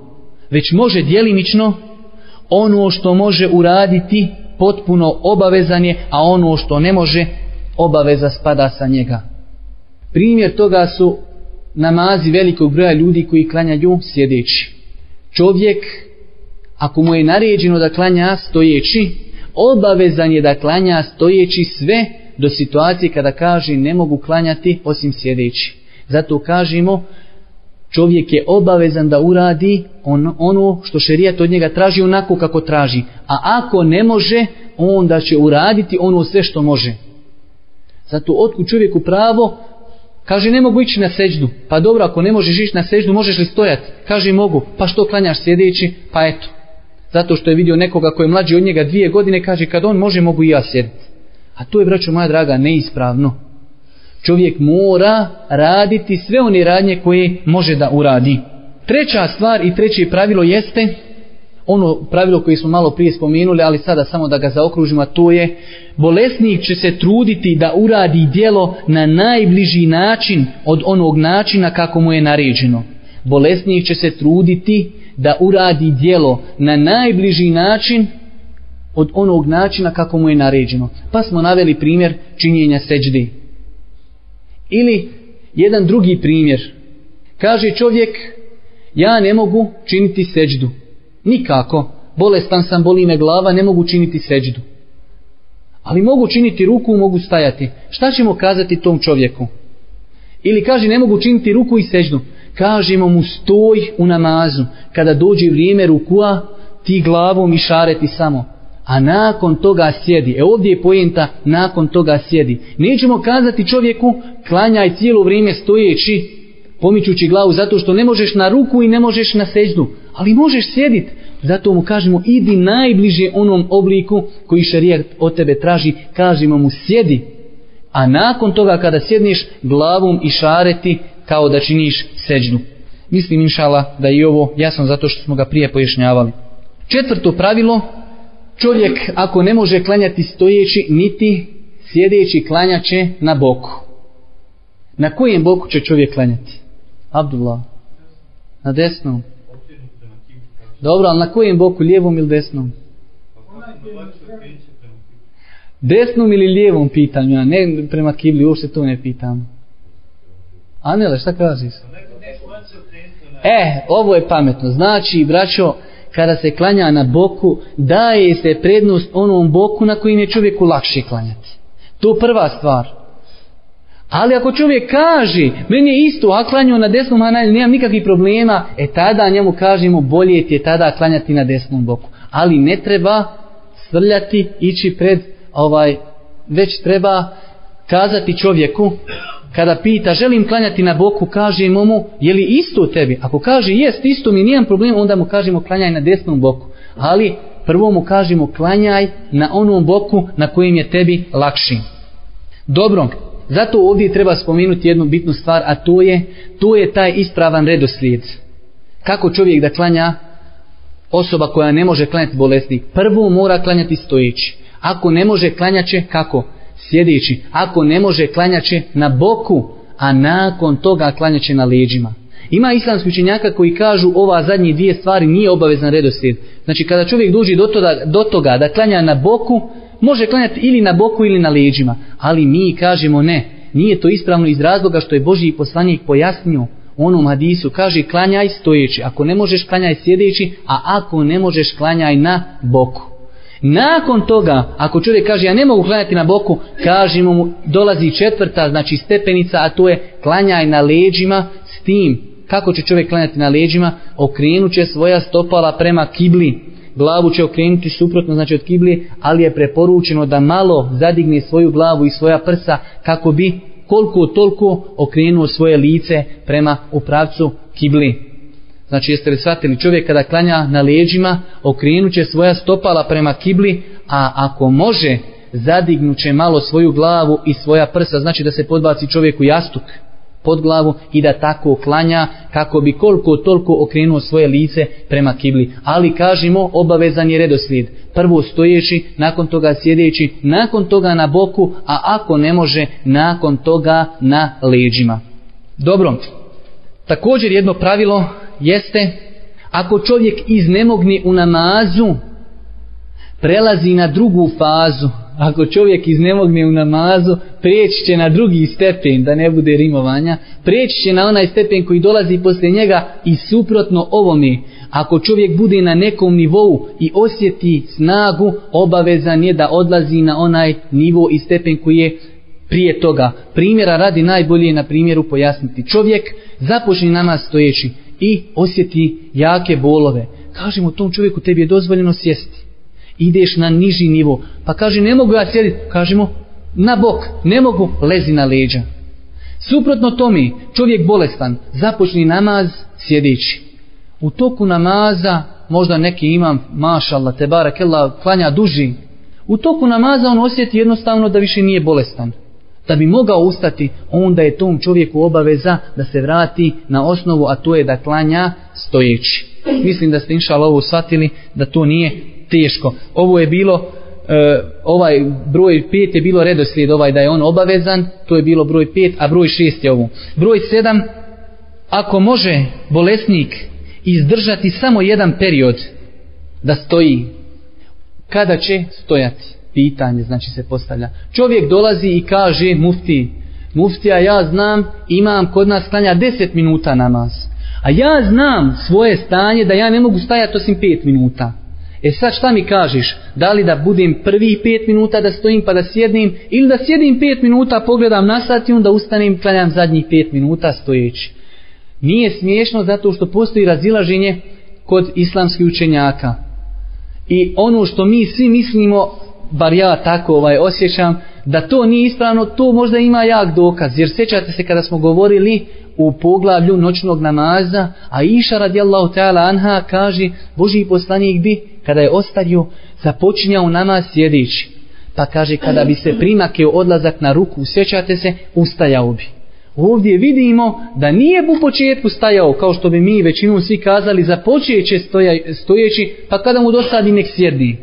već može djelimično ono što može uraditi potpuno obavezan je, a ono što ne može obaveza spada sa njega. Primjer toga su namazi velikog broja ljudi koji klanjaju sjedeći. Čovjek, ako mu je naređeno da klanja stojeći, obavezan je da klanja stojeći sve do situacije kada kaže ne mogu klanjati osim sjedeći. Zato kažemo čovjek je obavezan da uradi ono što šerijat od njega traži onako kako traži. A ako ne može, onda će uraditi ono sve što može. Zato otku čovjeku pravo, kaže ne mogu ići na seđdu. Pa dobro, ako ne možeš ići na seđdu, možeš li stojati? Kaže mogu, pa što klanjaš sjedeći? Pa eto. Zato što je vidio nekoga koji je mlađi od njega dvije godine, kaže kad on može, mogu i ja sjediti. A to je, braćo moja draga, neispravno. Čovjek mora raditi sve one radnje koje može da uradi. Treća stvar i treće pravilo jeste ono pravilo koje smo malo prije spomenuli, ali sada samo da ga zaokružimo, to je bolesnik će se truditi da uradi djelo na najbliži način od onog načina kako mu je naređeno. Bolesnik će se truditi da uradi djelo na najbliži način od onog načina kako mu je naređeno. Pa smo naveli primjer činjenja seđdi. Ili jedan drugi primjer. Kaže čovjek, ja ne mogu činiti seđdu. Nikako. Bolestan sam, boli me glava, ne mogu činiti seđdu. Ali mogu činiti ruku, mogu stajati. Šta ćemo kazati tom čovjeku? Ili kaže ne mogu činiti ruku i seđdu. Kažemo mu stoj u namazu. Kada dođe vrijeme rukua, ti glavom i samo. A nakon toga sjedi. E ovdje je pojenta, nakon toga sjedi. Nećemo kazati čovjeku, klanjaj cijelo vrijeme stojeći, pomičući glavu, zato što ne možeš na ruku i ne možeš na seđdu ali možeš sjedit Zato mu kažemo idi najbliže onom obliku koji šarijat od tebe traži, kažemo mu sjedi. A nakon toga kada sjedniš glavom i šareti kao da činiš seđnu Mislim inšala da je i ovo jasno zato što smo ga prije pojašnjavali. Četvrto pravilo, čovjek ako ne može klanjati stojeći niti sjedeći će na boku. Na kojem boku će čovjek klanjati? Abdullah. Na desnom. Dobro, ali na kojem boku, lijevom ili desnom? Desnom ili lijevom pitanju a ne prema kibli, uopšte to ne pitam. Anele, šta kažeš? E, ovo je pametno. Znači, braćo, kada se klanja na boku, daje se prednost onom boku na kojim je čovjeku lakše klanjati. To prva stvar. Ali ako čovjek kaže, meni je isto, a klanju na desnom, a nemam nikakvih problema, e tada njemu kažemo bolje ti je tada klanjati na desnom boku. Ali ne treba svrljati, ići pred ovaj, već treba kazati čovjeku, kada pita želim klanjati na boku, kažemo mu je li isto tebi? Ako kaže jest isto mi nijem problem, onda mu kažemo klanjaj na desnom boku. Ali prvo mu kažemo klanjaj na onom boku na kojem je tebi lakši. Dobro, zato ovdje treba spomenuti jednu bitnu stvar, a to je, to je taj ispravan redoslijed. Kako čovjek da klanja osoba koja ne može klanjati bolesnik? Prvo mora klanjati stojeći. Ako ne može klanjaće, kako? Sjedeći. Ako ne može klanjaće na boku, a nakon toga klanjaće na leđima. Ima islamski učenjaka koji kažu ova zadnje dvije stvari nije obavezan redoslijed. Znači kada čovjek duži do toga, do toga da klanja na boku, Može klanjati ili na boku ili na leđima, ali mi kažemo ne. Nije to ispravno iz razloga što je Božji poslanik pojasnio onom hadisu. Kaže klanjaj stojeći, ako ne možeš klanjaj sjedeći, a ako ne možeš klanjaj na boku. Nakon toga, ako čovjek kaže ja ne mogu klanjati na boku, kažemo mu dolazi četvrta, znači stepenica, a to je klanjaj na leđima s tim. Kako će čovjek klanjati na leđima? Okrenut će svoja stopala prema kibli glavu će okrenuti suprotno, znači od kibli, ali je preporučeno da malo zadigne svoju glavu i svoja prsa kako bi koliko toliko okrenuo svoje lice prema u pravcu kibli. Znači jeste li shvatili čovjek kada klanja na leđima okrenut će svoja stopala prema kibli, a ako može zadignut će malo svoju glavu i svoja prsa, znači da se podbaci čovjeku jastuk pod glavu i da tako klanja kako bi koliko toliko okrenuo svoje lice prema kibli. Ali kažemo obavezan je redoslijed. Prvo stojeći, nakon toga sjedeći, nakon toga na boku, a ako ne može, nakon toga na leđima. Dobro, također jedno pravilo jeste ako čovjek iznemogni u namazu, prelazi na drugu fazu, ako čovjek iznemogne u namazu, prijeći će na drugi stepen, da ne bude rimovanja, prijeći će na onaj stepen koji dolazi poslije njega i suprotno ovome. Ako čovjek bude na nekom nivou i osjeti snagu, obavezan je da odlazi na onaj nivo i stepen koji je prije toga. Primjera radi najbolje na primjeru pojasniti. Čovjek započne namaz stojeći i osjeti jake bolove. Kažemo tom čovjeku tebi je dozvoljeno sjesti ideš na niži nivo. Pa kaže, ne mogu ja sjediti. Kažemo, na bok, ne mogu, lezi na leđa. Suprotno tome, čovjek bolestan, započni namaz sjedeći. U toku namaza, možda neki imam, mašallah, te barakella, klanja duži. U toku namaza on osjeti jednostavno da više nije bolestan. Da bi mogao ustati, onda je tom čovjeku obaveza da se vrati na osnovu, a to je da klanja stojeći. Mislim da ste inšala ovo shvatili, da to nije teško. Ovo je bilo e, ovaj broj 5 je bilo redoslijed ovaj da je on obavezan, to je bilo broj 5, a broj 6 je ovo. Broj 7 ako može bolesnik izdržati samo jedan period da stoji kada će stojati pitanje znači se postavlja čovjek dolazi i kaže mufti muftija ja znam imam kod nas stanja 10 minuta namaz a ja znam svoje stanje da ja ne mogu stajati osim 5 minuta E sad šta mi kažeš? Da li da budem prvi pet minuta da stojim pa da sjednim ili da sjedim pet minuta, pogledam na sat i onda ustanem klanjam zadnjih pet minuta stojeći. Nije smiješno zato što postoji razilaženje kod islamskih učenjaka. I ono što mi svi mislimo, bar ja tako ovaj, osjećam, da to nije ispravno, to možda ima jak dokaz. Jer sjećate se kada smo govorili u poglavlju noćnog namaza, a Iša radijallahu ta'ala anha kaže, Boži poslanik bi kada je ostavio, započinjao namaz sjedići. Pa kaže, kada bi se primakeo odlazak na ruku, sjećate se, ustajao bi. Ovdje vidimo da nije u početku stajao, kao što bi mi većinom svi kazali, započeće stojeći, pa kada mu dosadi nek sjedi.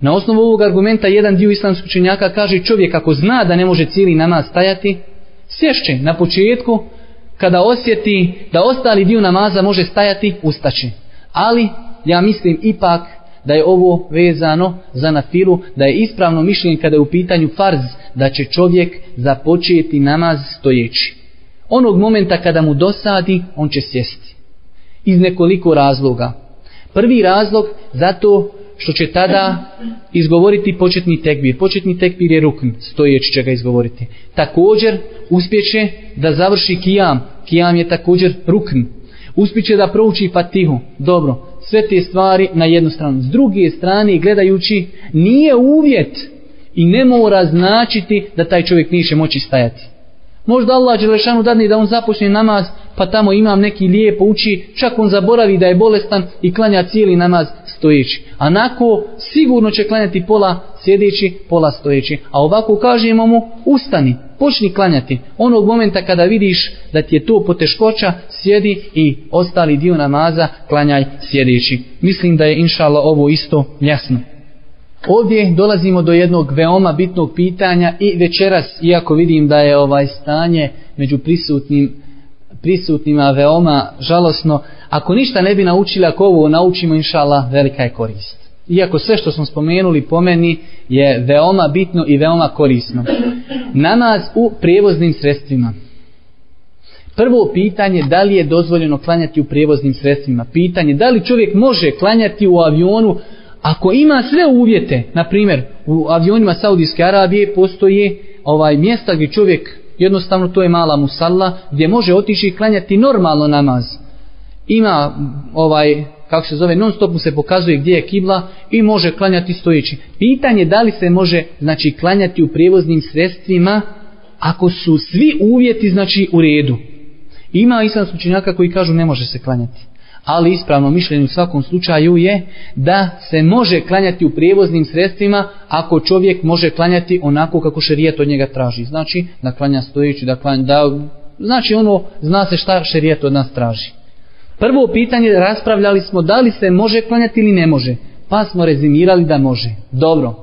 Na osnovu ovog argumenta jedan dio islamskog činjaka kaže čovjek ako zna da ne može cijeli namaz stajati, sješće na početku kada osjeti da ostali dio namaza može stajati, ustaće. Ali ja mislim ipak da je ovo vezano za nafilu, da je ispravno mišljenje kada je u pitanju farz, da će čovjek započeti namaz stojeći. Onog momenta kada mu dosadi, on će sjesti. Iz nekoliko razloga. Prvi razlog zato što će tada izgovoriti početni tekbir. Početni tekbir je rukn, stojeći će ga izgovoriti. Također uspjeće da završi kijam. Kijam je također rukn. Uspjeće da prouči fatihu. Dobro, sve te stvari na jednu stranu. S druge strane, gledajući, nije uvjet i ne mora značiti da taj čovjek niše moći stajati. Možda Allah Đelešanu dadne da on započne namaz, pa tamo imam neki lijepo uči, čak on zaboravi da je bolestan i klanja cijeli namaz stojeći. A nako sigurno će klanjati pola sjedeći, pola stojeći. A ovako kažemo mu, ustani, počni klanjati. Onog momenta kada vidiš da ti je to poteškoća, sjedi i ostali dio namaza klanjaj sjedeći. Mislim da je inšala ovo isto jasno. Ovdje dolazimo do jednog veoma bitnog pitanja i večeras, iako vidim da je ovaj stanje među prisutnim prisutnima veoma žalosno, ako ništa ne bi naučili ako ovo naučimo inšala, velika je korist. Iako sve što smo spomenuli po meni je veoma bitno i veoma korisno. Namaz u prijevoznim sredstvima. Prvo pitanje da li je dozvoljeno klanjati u prijevoznim sredstvima. Pitanje da li čovjek može klanjati u avionu ako ima sve uvjete. Na primjer, u avionima Saudijske Arabije postoje ovaj mjesta gdje čovjek jednostavno to je mala musalla gdje može otići i klanjati normalno namaz. Ima ovaj kako se zove, non stop mu se pokazuje gdje je kibla i može klanjati stojeći. Pitanje da li se može znači klanjati u prijevoznim sredstvima ako su svi uvjeti znači u redu. Ima islam slučenjaka koji kažu ne može se klanjati. Ali ispravno mišljenje u svakom slučaju je da se može klanjati u prijevoznim sredstvima ako čovjek može klanjati onako kako šerijet od njega traži. Znači da klanja stojeći, da klanja, znači ono zna se šta šerijet od nas traži. Prvo pitanje raspravljali smo da li se može klanjati ili ne može. Pa smo rezimirali da može. Dobro.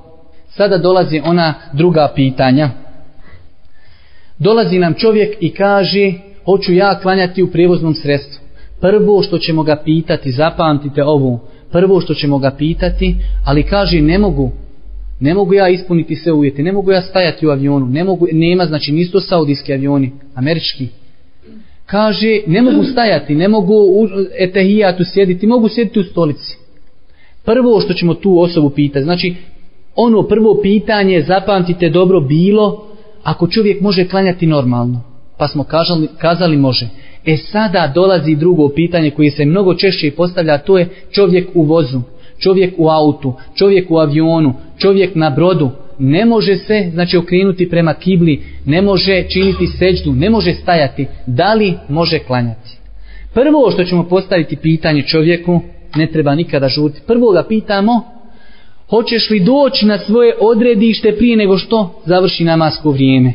Sada dolazi ona druga pitanja. Dolazi nam čovjek i kaže hoću ja klanjati u prijevoznom sredstvu. Prvo što ćemo ga pitati, zapamtite ovu, prvo što ćemo ga pitati, ali kaže ne mogu, ne mogu ja ispuniti sve uvjete, ne mogu ja stajati u avionu, ne mogu, nema, znači nisu to saudijski avioni, američki, kaže ne mogu stajati, ne mogu u etehijatu sjediti, mogu sjediti u stolici. Prvo što ćemo tu osobu pitati, znači ono prvo pitanje, zapamtite dobro, bilo ako čovjek može klanjati normalno. Pa smo kazali može. E sada dolazi drugo pitanje koje se mnogo češće postavlja, to je čovjek u vozu, čovjek u autu, čovjek u avionu, čovjek na brodu ne može se znači okrenuti prema kibli, ne može činiti seđdu, ne može stajati, da li može klanjati? Prvo što ćemo postaviti pitanje čovjeku, ne treba nikada žuti, prvo ga pitamo hoćeš li doći na svoje odredište prije nego što završi namasko vrijeme?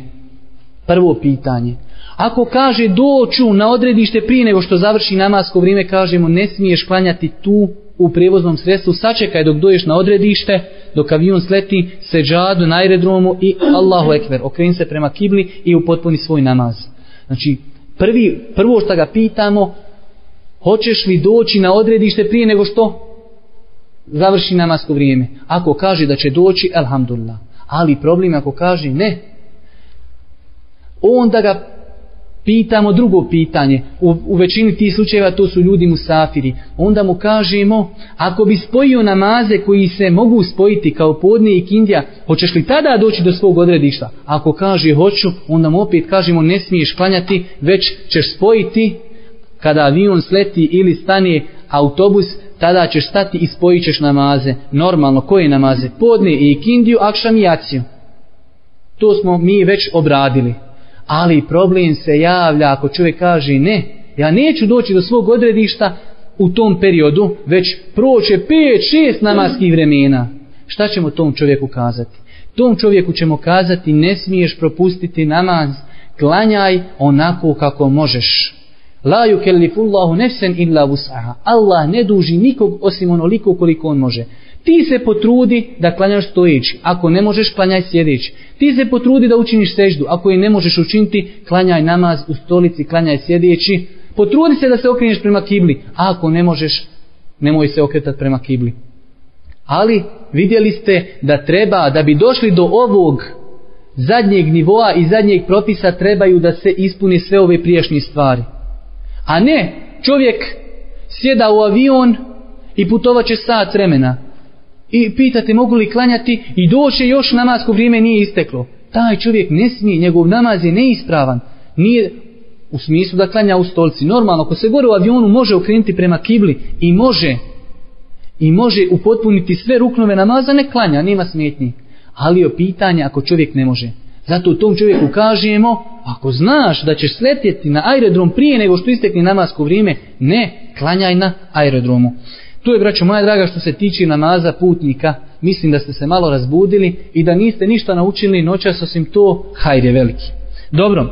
Prvo pitanje. Ako kaže doću na odredište prije nego što završi namasko vrijeme, kažemo ne smiješ klanjati tu u prijevoznom sredstvu, sačekaj dok doješ na odredište, dok avion sleti seđadu na aerodromu i Allahu ekver, okreni se prema kibli i upotpuni svoj namaz. Znači, prvi, prvo što ga pitamo, hoćeš li doći na odredište prije nego što završi namasko vrijeme. Ako kaže da će doći, alhamdulillah. Ali problem ako kaže ne, onda ga pitamo drugo pitanje, u, većini tih slučajeva to su ljudi musafiri, onda mu kažemo, ako bi spojio namaze koji se mogu spojiti kao podne i kindja, hoćeš li tada doći do svog odredišta? Ako kaže hoću, onda mu opet kažemo ne smiješ klanjati, već ćeš spojiti kada avion sleti ili stane autobus, tada ćeš stati i spojit ćeš namaze. Normalno, koje namaze? Podne i kindiju, akšam i jaciju. To smo mi već obradili. Ali problem se javlja ako čovjek kaže ne, ja neću doći do svog odredišta u tom periodu, već proće 5-6 namaskih vremena. Šta ćemo tom čovjeku kazati? Tom čovjeku ćemo kazati ne smiješ propustiti namaz, klanjaj onako kako možeš. La Allah ne duži nikog osim onoliko koliko on može. Ti se potrudi da klanjaš stojeći. Ako ne možeš, klanjaj sjedeći. Ti se potrudi da učiniš seždu. Ako je ne možeš učiniti, klanjaj namaz u stolici, klanjaj sjedeći. Potrudi se da se okreneš prema kibli. A ako ne možeš, nemoj se okretati prema kibli. Ali vidjeli ste da treba, da bi došli do ovog zadnjeg nivoa i zadnjeg propisa trebaju da se ispuni sve ove prijašnje stvari. A ne, čovjek sjeda u avion i putovat će sat vremena i pitate mogu li klanjati i doće još namasko vrijeme nije isteklo. Taj čovjek ne smije, njegov namaz je neispravan. Nije u smislu da klanja u stolci. Normalno, ako se gore u avionu može okrenuti prema kibli i može i može upotpuniti sve ruknove namaza, ne klanja, nema smetnji. Ali je pitanje ako čovjek ne može. Zato tom čovjeku kažemo, ako znaš da ćeš sletjeti na aerodrom prije nego što istekne namasko vrijeme, ne, klanjaj na aerodromu. Tu je, braćo moja draga, što se tiče namaza putnika. Mislim da ste se malo razbudili i da niste ništa naučili noćas osim to, hajde veliki. Dobro,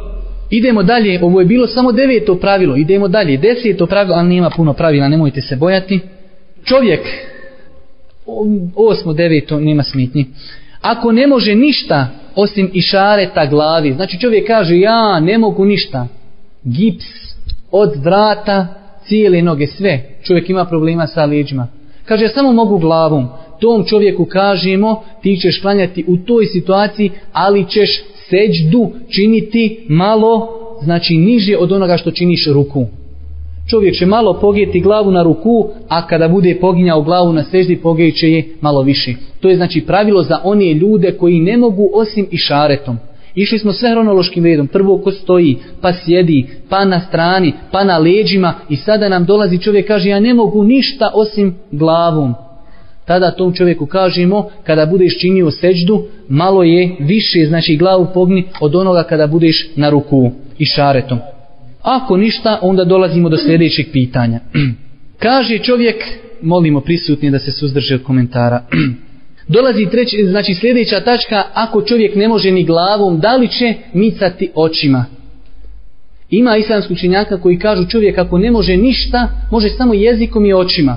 idemo dalje. Ovo je bilo samo deveto pravilo. Idemo dalje. Deseto pravilo, ali nema puno pravila, nemojte se bojati. Čovjek, osmo, deveto, nema smitnji. Ako ne može ništa osim išareta glavi, znači čovjek kaže ja ne mogu ništa, gips od vrata cijele noge, sve. Čovjek ima problema sa leđima. Kaže, samo mogu glavom. Tom čovjeku kažemo, ti ćeš klanjati u toj situaciji, ali ćeš seđdu činiti malo, znači niže od onoga što činiš ruku. Čovjek će malo pogijeti glavu na ruku, a kada bude poginjao glavu na seždi, pogijeće je malo više. To je znači pravilo za one ljude koji ne mogu osim i šaretom. Išli smo sve hronološkim redom. Prvo ko stoji, pa sjedi, pa na strani, pa na leđima i sada nam dolazi čovjek kaže ja ne mogu ništa osim glavom. Tada tom čovjeku kažemo kada budeš činio seđdu malo je više znači glavu pogni od onoga kada budeš na ruku i šaretom. Ako ništa onda dolazimo do sljedećeg pitanja. kaže čovjek molimo prisutni da se suzdrže od komentara. Dolazi treći, znači sljedeća tačka, ako čovjek ne može ni glavom, da li će micati očima? Ima islamskih činjaka koji kažu čovjek ako ne može ništa, može samo jezikom i očima.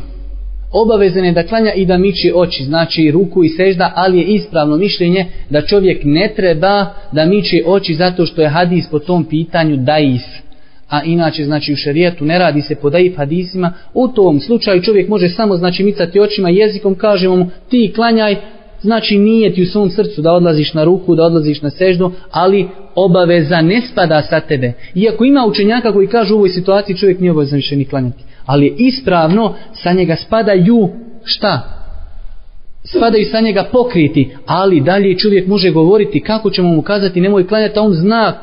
Obavezan je da klanja i da miči oči, znači ruku i sežda, ali je ispravno mišljenje da čovjek ne treba da miči oči zato što je hadis po tom pitanju dais a inače znači u šerijetu ne radi se po daif hadisima, u tom slučaju čovjek može samo znači micati očima jezikom, kažemo mu ti klanjaj, znači nije ti u svom srcu da odlaziš na ruku, da odlaziš na seždu, ali obaveza ne spada sa tebe. Iako ima učenjaka koji kažu u ovoj situaciji čovjek nije obavezan više ni klanjati, ali je ispravno sa njega spadaju šta? spadaju sa njega pokriti, ali dalje čovjek može govoriti kako ćemo mu kazati nemoj klanjati, a on zna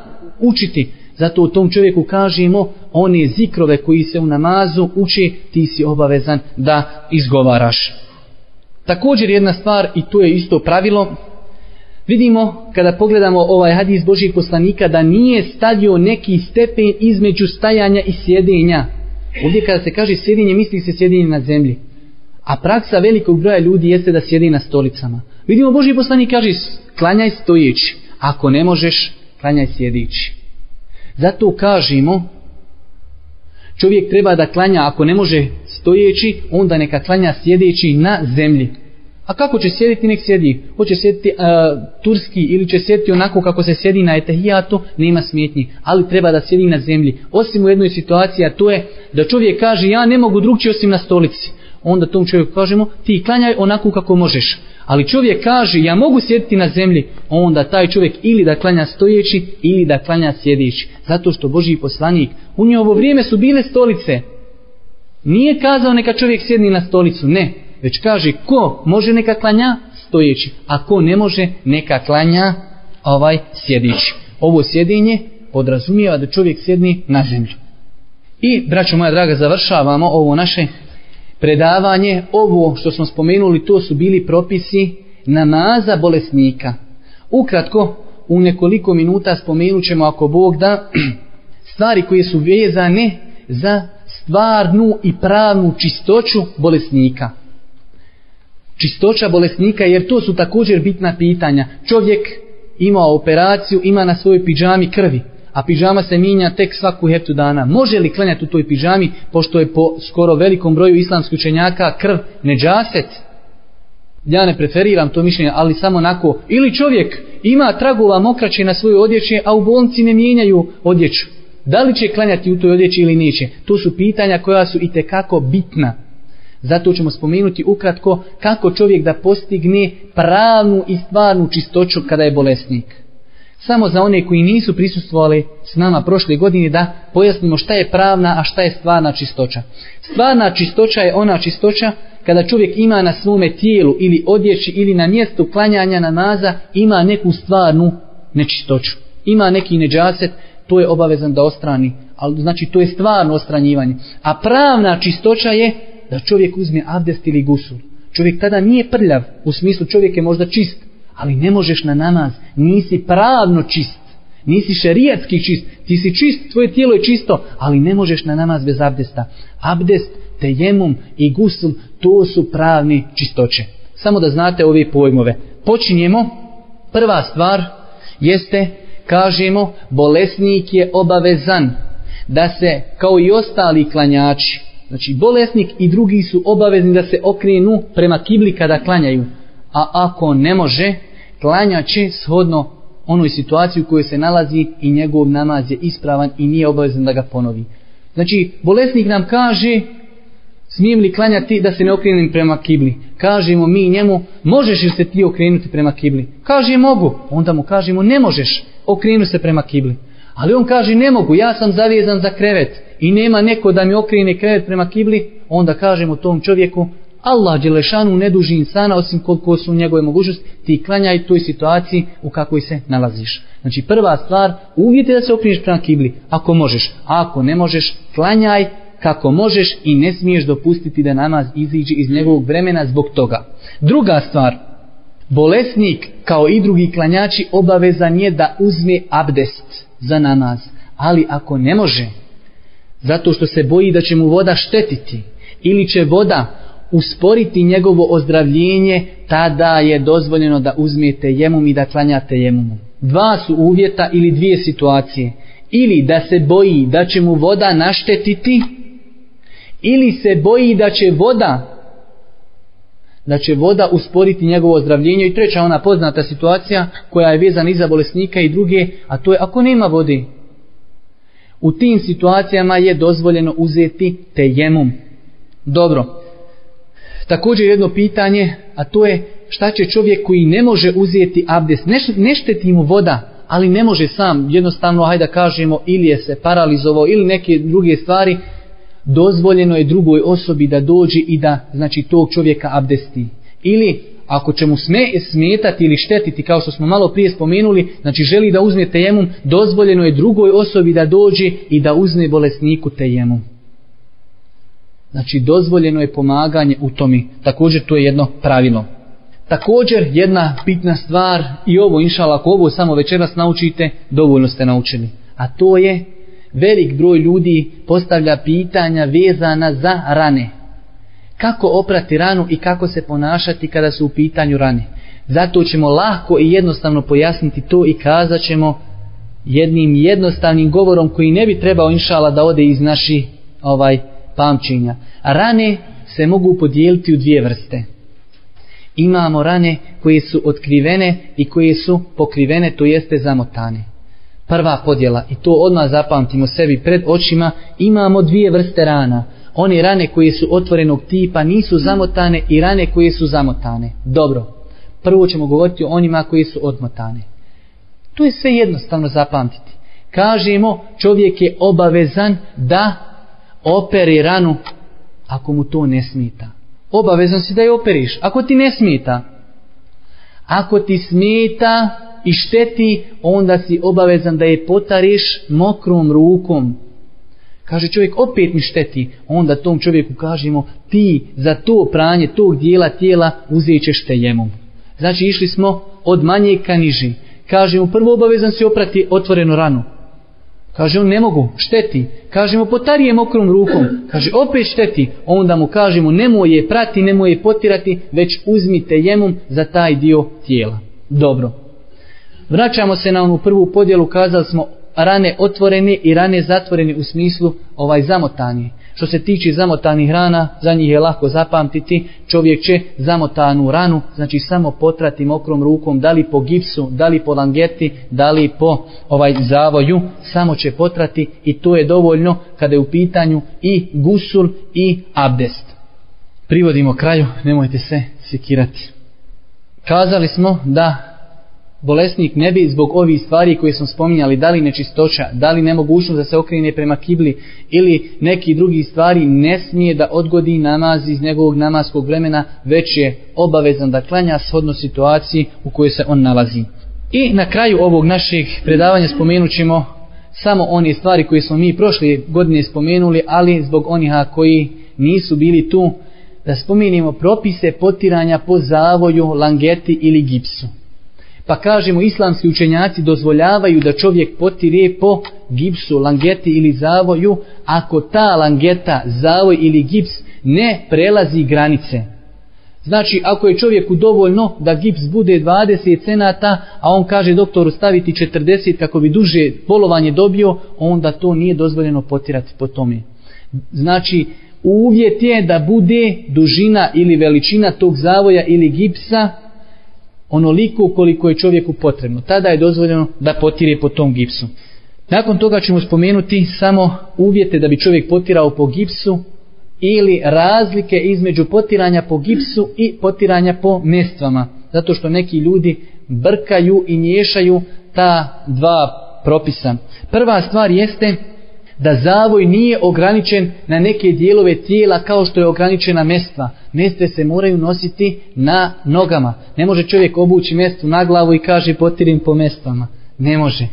učiti. Zato u tom čovjeku kažemo one zikrove koji se u namazu uči, ti si obavezan da izgovaraš. Također jedna stvar i to je isto pravilo. Vidimo kada pogledamo ovaj hadis Božih poslanika da nije stadio neki stepen između stajanja i sjedenja. Ovdje kada se kaže sjedinje misli se sjedinje na zemlji. A praksa velikog broja ljudi jeste da sjedi na stolicama. Vidimo Boži poslanik kaže klanjaj stojići, Ako ne možeš, klanjaj sjedići. Zato kažemo, čovjek treba da klanja, ako ne može stojeći, onda neka klanja sjedeći na zemlji. A kako će sjediti, nek sjedi. Hoće sjediti turski ili će sjediti onako kako se sjedi na etehijatu, nema smjetnji. Ali treba da sjedi na zemlji. Osim u jednoj situaciji, a to je da čovjek kaže ja ne mogu drugčije osim na stolici onda tom čovjeku kažemo ti klanjaj onako kako možeš. Ali čovjek kaže ja mogu sjediti na zemlji, onda taj čovjek ili da klanja stojeći ili da klanja sjedići. Zato što Boži poslanik, u ovo vrijeme su bile stolice. Nije kazao neka čovjek sjedni na stolicu, ne. Već kaže ko može neka klanja stojeći, a ko ne može neka klanja ovaj sjedići. Ovo sjedinje podrazumijeva da čovjek sjedni na zemlju. I, braćo moja draga, završavamo ovo naše predavanje, ovo što smo spomenuli, to su bili propisi namaza bolesnika. Ukratko, u nekoliko minuta spomenut ćemo, ako Bog da, stvari koje su vezane za stvarnu i pravnu čistoću bolesnika. Čistoća bolesnika, jer to su također bitna pitanja. Čovjek ima operaciju, ima na svojoj piđami krvi a pižama se mijenja tek svaku heptu dana. Može li klanjati u toj pižami, pošto je po skoro velikom broju islamskih učenjaka krv neđaset? Ja ne preferiram to mišljenje, ali samo onako. Ili čovjek ima tragova mokraće na svoje odjeće, a u bolnici ne mijenjaju odjeću. Da li će klanjati u toj odjeći ili neće? To su pitanja koja su i tekako bitna. Zato ćemo spomenuti ukratko kako čovjek da postigne pravnu i stvarnu čistoću kada je bolesnik samo za one koji nisu prisustvovali s nama prošle godine da pojasnimo šta je pravna, a šta je stvarna čistoća. Stvarna čistoća je ona čistoća kada čovjek ima na svome tijelu ili odjeći ili na mjestu klanjanja namaza ima neku stvarnu nečistoću. Ima neki neđaset, to je obavezan da ostrani. Ali znači to je stvarno ostranjivanje. A pravna čistoća je da čovjek uzme abdest ili gusul. Čovjek tada nije prljav, u smislu čovjek je možda čist, ali ne možeš na namaz, nisi pravno čist, nisi šerijatski čist, ti si čist, tvoje tijelo je čisto, ali ne možeš na namaz bez abdesta. Abdest, tejemum i gusum, to su pravni čistoće. Samo da znate ove pojmove. Počinjemo, prva stvar jeste, kažemo, bolesnik je obavezan da se, kao i ostali klanjači, znači bolesnik i drugi su obavezni da se okrenu prema kibli kada klanjaju a ako ne može, klanja će shodno onoj situaciji u kojoj se nalazi i njegov namaz je ispravan i nije obavezan da ga ponovi. Znači, bolesnik nam kaže, smijem li klanjati da se ne okrenem prema kibli? Kažemo mi njemu, možeš li se ti okrenuti prema kibli? Kaže, mogu. Onda mu kažemo, ne možeš, okrenu se prema kibli. Ali on kaže, ne mogu, ja sam zavijezan za krevet i nema neko da mi okrene krevet prema kibli, onda kažemo tom čovjeku, Allah Đelešanu ne duži insana osim koliko su njegove mogućnosti, ti klanjaj toj situaciji u kakvoj se nalaziš. Znači prva stvar, uvjeti da se okriješ prema kibli, ako možeš, a ako ne možeš, klanjaj kako možeš i ne smiješ dopustiti da namaz iziđe iz njegovog vremena zbog toga. Druga stvar, bolesnik kao i drugi klanjači obavezan je da uzme abdest za namaz, ali ako ne može, zato što se boji da će mu voda štetiti ili će voda usporiti njegovo ozdravljenje, tada je dozvoljeno da uzmete jemum i da klanjate jemum. Dva su uvjeta ili dvije situacije. Ili da se boji da će mu voda naštetiti, ili se boji da će voda da će voda usporiti njegovo ozdravljenje i treća ona poznata situacija koja je vezana i za bolesnika i druge, a to je ako nema vode. U tim situacijama je dozvoljeno uzeti tejemum. Dobro, Također jedno pitanje, a to je šta će čovjek koji ne može uzeti abdest, ne, šteti mu voda, ali ne može sam, jednostavno, hajde da kažemo, ili je se paralizovao ili neke druge stvari, dozvoljeno je drugoj osobi da dođe i da znači tog čovjeka abdesti. Ili ako će mu sme, smetati ili štetiti, kao što smo malo prije spomenuli, znači želi da uzme tejemum, dozvoljeno je drugoj osobi da dođe i da uzme bolesniku tejemum. Znači dozvoljeno je pomaganje u tomi. Također to je jedno pravilo. Također jedna bitna stvar i ovo inšala ako ovo samo večeras naučite, dovoljno ste naučili. A to je velik broj ljudi postavlja pitanja vezana za rane. Kako oprati ranu i kako se ponašati kada su u pitanju rane. Zato ćemo lahko i jednostavno pojasniti to i kazat ćemo jednim jednostavnim govorom koji ne bi trebao inšala da ode iz naših ovaj pamćenja. Rane se mogu podijeliti u dvije vrste. Imamo rane koje su otkrivene i koje su pokrivene, to jeste zamotane. Prva podjela, i to odmah zapamtimo sebi pred očima, imamo dvije vrste rana. One rane koje su otvorenog tipa nisu zamotane i rane koje su zamotane. Dobro, prvo ćemo govoriti o onima koji su odmotane. Tu je sve jednostavno zapamtiti. Kažemo, čovjek je obavezan da operi ranu ako mu to ne smeta. Obavezan si da je operiš. Ako ti ne smeta. Ako ti smeta i šteti, onda si obavezan da je potariš mokrom rukom. Kaže čovjek, opet mi šteti. Onda tom čovjeku kažemo, ti za to pranje tog dijela tijela uzet ćeš te jemom. Znači išli smo od manje ka niži. Kažemo, prvo obavezan si oprati otvorenu ranu. Kaže on ne mogu, šteti. Kažemo, mu potarijem okrom rukom. Kaže opet šteti. Onda mu kažemo nemoj je prati, nemoj je potirati, već uzmite jemom za taj dio tijela. Dobro. Vraćamo se na onu prvu podjelu, kazali smo rane otvorene i rane zatvorene u smislu ovaj zamotanje. Što se tiče zamotanih rana, za njih je lako zapamtiti, čovjek će zamotanu ranu, znači samo potrati mokrom rukom, da li po gipsu, da li po langeti, da li po ovaj zavoju, samo će potrati i to je dovoljno kada je u pitanju i gusul i abdest. Privodimo kraju, nemojte se sikirati. Kazali smo da bolesnik ne bi zbog ovih stvari koje smo spominjali, da li nečistoća, da li nemogućnost da se okrene prema kibli ili neki drugi stvari, ne smije da odgodi namaz iz njegovog namaskog vremena, već je obavezan da klanja shodno situaciji u kojoj se on nalazi. I na kraju ovog našeg predavanja spomenut ćemo samo one stvari koje smo mi prošle godine spomenuli, ali zbog onih koji nisu bili tu, da spominimo propise potiranja po zavoju, langeti ili gipsu. Pa kažemo, islamski učenjaci dozvoljavaju da čovjek potire po gipsu, langeti ili zavoju, ako ta langeta, zavoj ili gips ne prelazi granice. Znači, ako je čovjeku dovoljno da gips bude 20 cenata, a on kaže doktoru staviti 40 kako bi duže polovanje dobio, onda to nije dozvoljeno potirati po tome. Znači, uvjet je da bude dužina ili veličina tog zavoja ili gipsa onoliko koliko je čovjeku potrebno. Tada je dozvoljeno da potire po tom gipsu. Nakon toga ćemo spomenuti samo uvjete da bi čovjek potirao po gipsu ili razlike između potiranja po gipsu i potiranja po mestvama. Zato što neki ljudi brkaju i miješaju ta dva propisa. Prva stvar jeste da zavoj nije ograničen na neke dijelove tijela kao što je ograničena mestva. Mestve se moraju nositi na nogama. Ne može čovjek obući mestu na glavu i kaže potirim po mestvama. Ne može.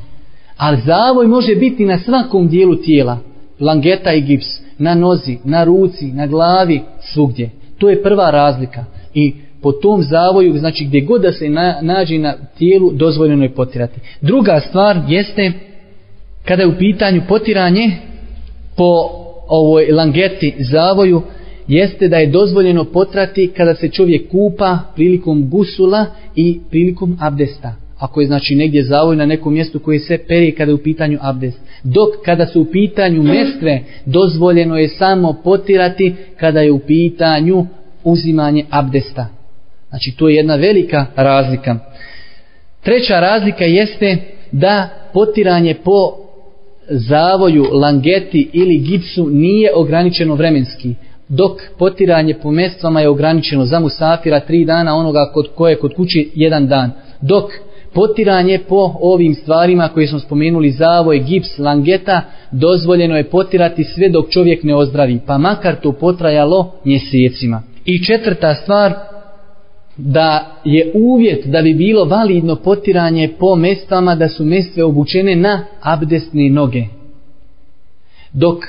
Ali zavoj može biti na svakom dijelu tijela. Langeta i gips. Na nozi, na ruci, na glavi, svugdje. To je prva razlika. I po tom zavoju, znači gdje god da se nađe na tijelu, dozvoljeno je potirati. Druga stvar jeste kada je u pitanju potiranje po ovoj langeti zavoju jeste da je dozvoljeno potrati kada se čovjek kupa prilikom gusula i prilikom abdesta. Ako je znači negdje zavoj na nekom mjestu koje se peri kada je u pitanju abdest. Dok kada su u pitanju mestve dozvoljeno je samo potirati kada je u pitanju uzimanje abdesta. Znači to je jedna velika razlika. Treća razlika jeste da potiranje po zavoju, langeti ili gipsu nije ograničeno vremenski, dok potiranje po mestvama je ograničeno za musafira tri dana, onoga kod koje kod kući jedan dan. Dok potiranje po ovim stvarima koje smo spomenuli, zavoj, gips, langeta, dozvoljeno je potirati sve dok čovjek ne ozdravi, pa makar to potrajalo mjesecima. I četvrta stvar, da je uvjet da bi bilo validno potiranje po mestama da su mestve obučene na abdestne noge. Dok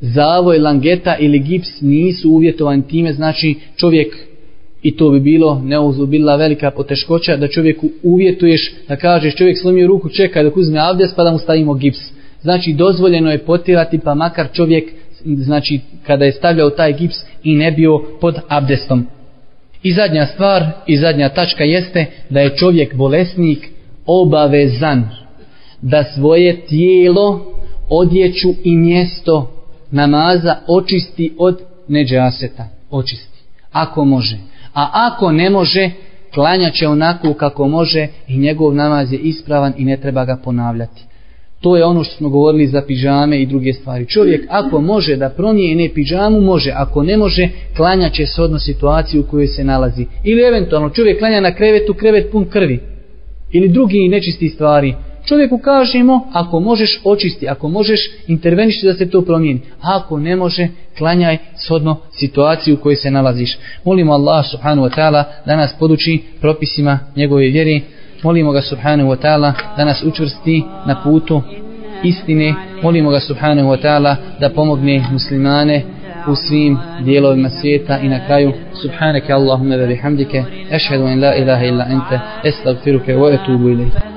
zavoj, langeta ili gips nisu uvjetovani time, znači čovjek, i to bi bilo neuzubila velika poteškoća, da čovjeku uvjetuješ, da kažeš čovjek slomio ruku, čekaj dok uzme abdest pa da mu stavimo gips. Znači dozvoljeno je potirati pa makar čovjek, znači kada je stavljao taj gips i ne bio pod abdestom. I zadnja stvar i zadnja tačka jeste da je čovjek bolesnik obavezan da svoje tijelo, odjeću i mjesto namaza očisti od neđaseta. Očisti. Ako može. A ako ne može, klanja će onako kako može i njegov namaz je ispravan i ne treba ga ponavljati. To je ono što smo govorili za pižame i druge stvari. Čovjek ako može da promijene pižamu, može. Ako ne može, klanja će se odno situaciju u kojoj se nalazi. Ili eventualno čovjek klanja na krevetu, krevet pun krvi. Ili drugi nečisti stvari. Čovjeku kažemo, ako možeš očisti, ako možeš interveništi da se to promijeni. ako ne može, klanjaj shodno situaciju u kojoj se nalaziš. Molimo Allah subhanahu wa ta'ala da nas poduči propisima njegove vjeri. Molimo ga subhanahu wa ta'ala da nas učvrsti na putu istine. Molimo ga subhanahu wa ta'ala da pomogne muslimane u svim dijelovima svijeta i na kraju subhanaka Allahumma wa bihamdike ashhadu an la ilaha illa anta astaghfiruka wa atubu wili.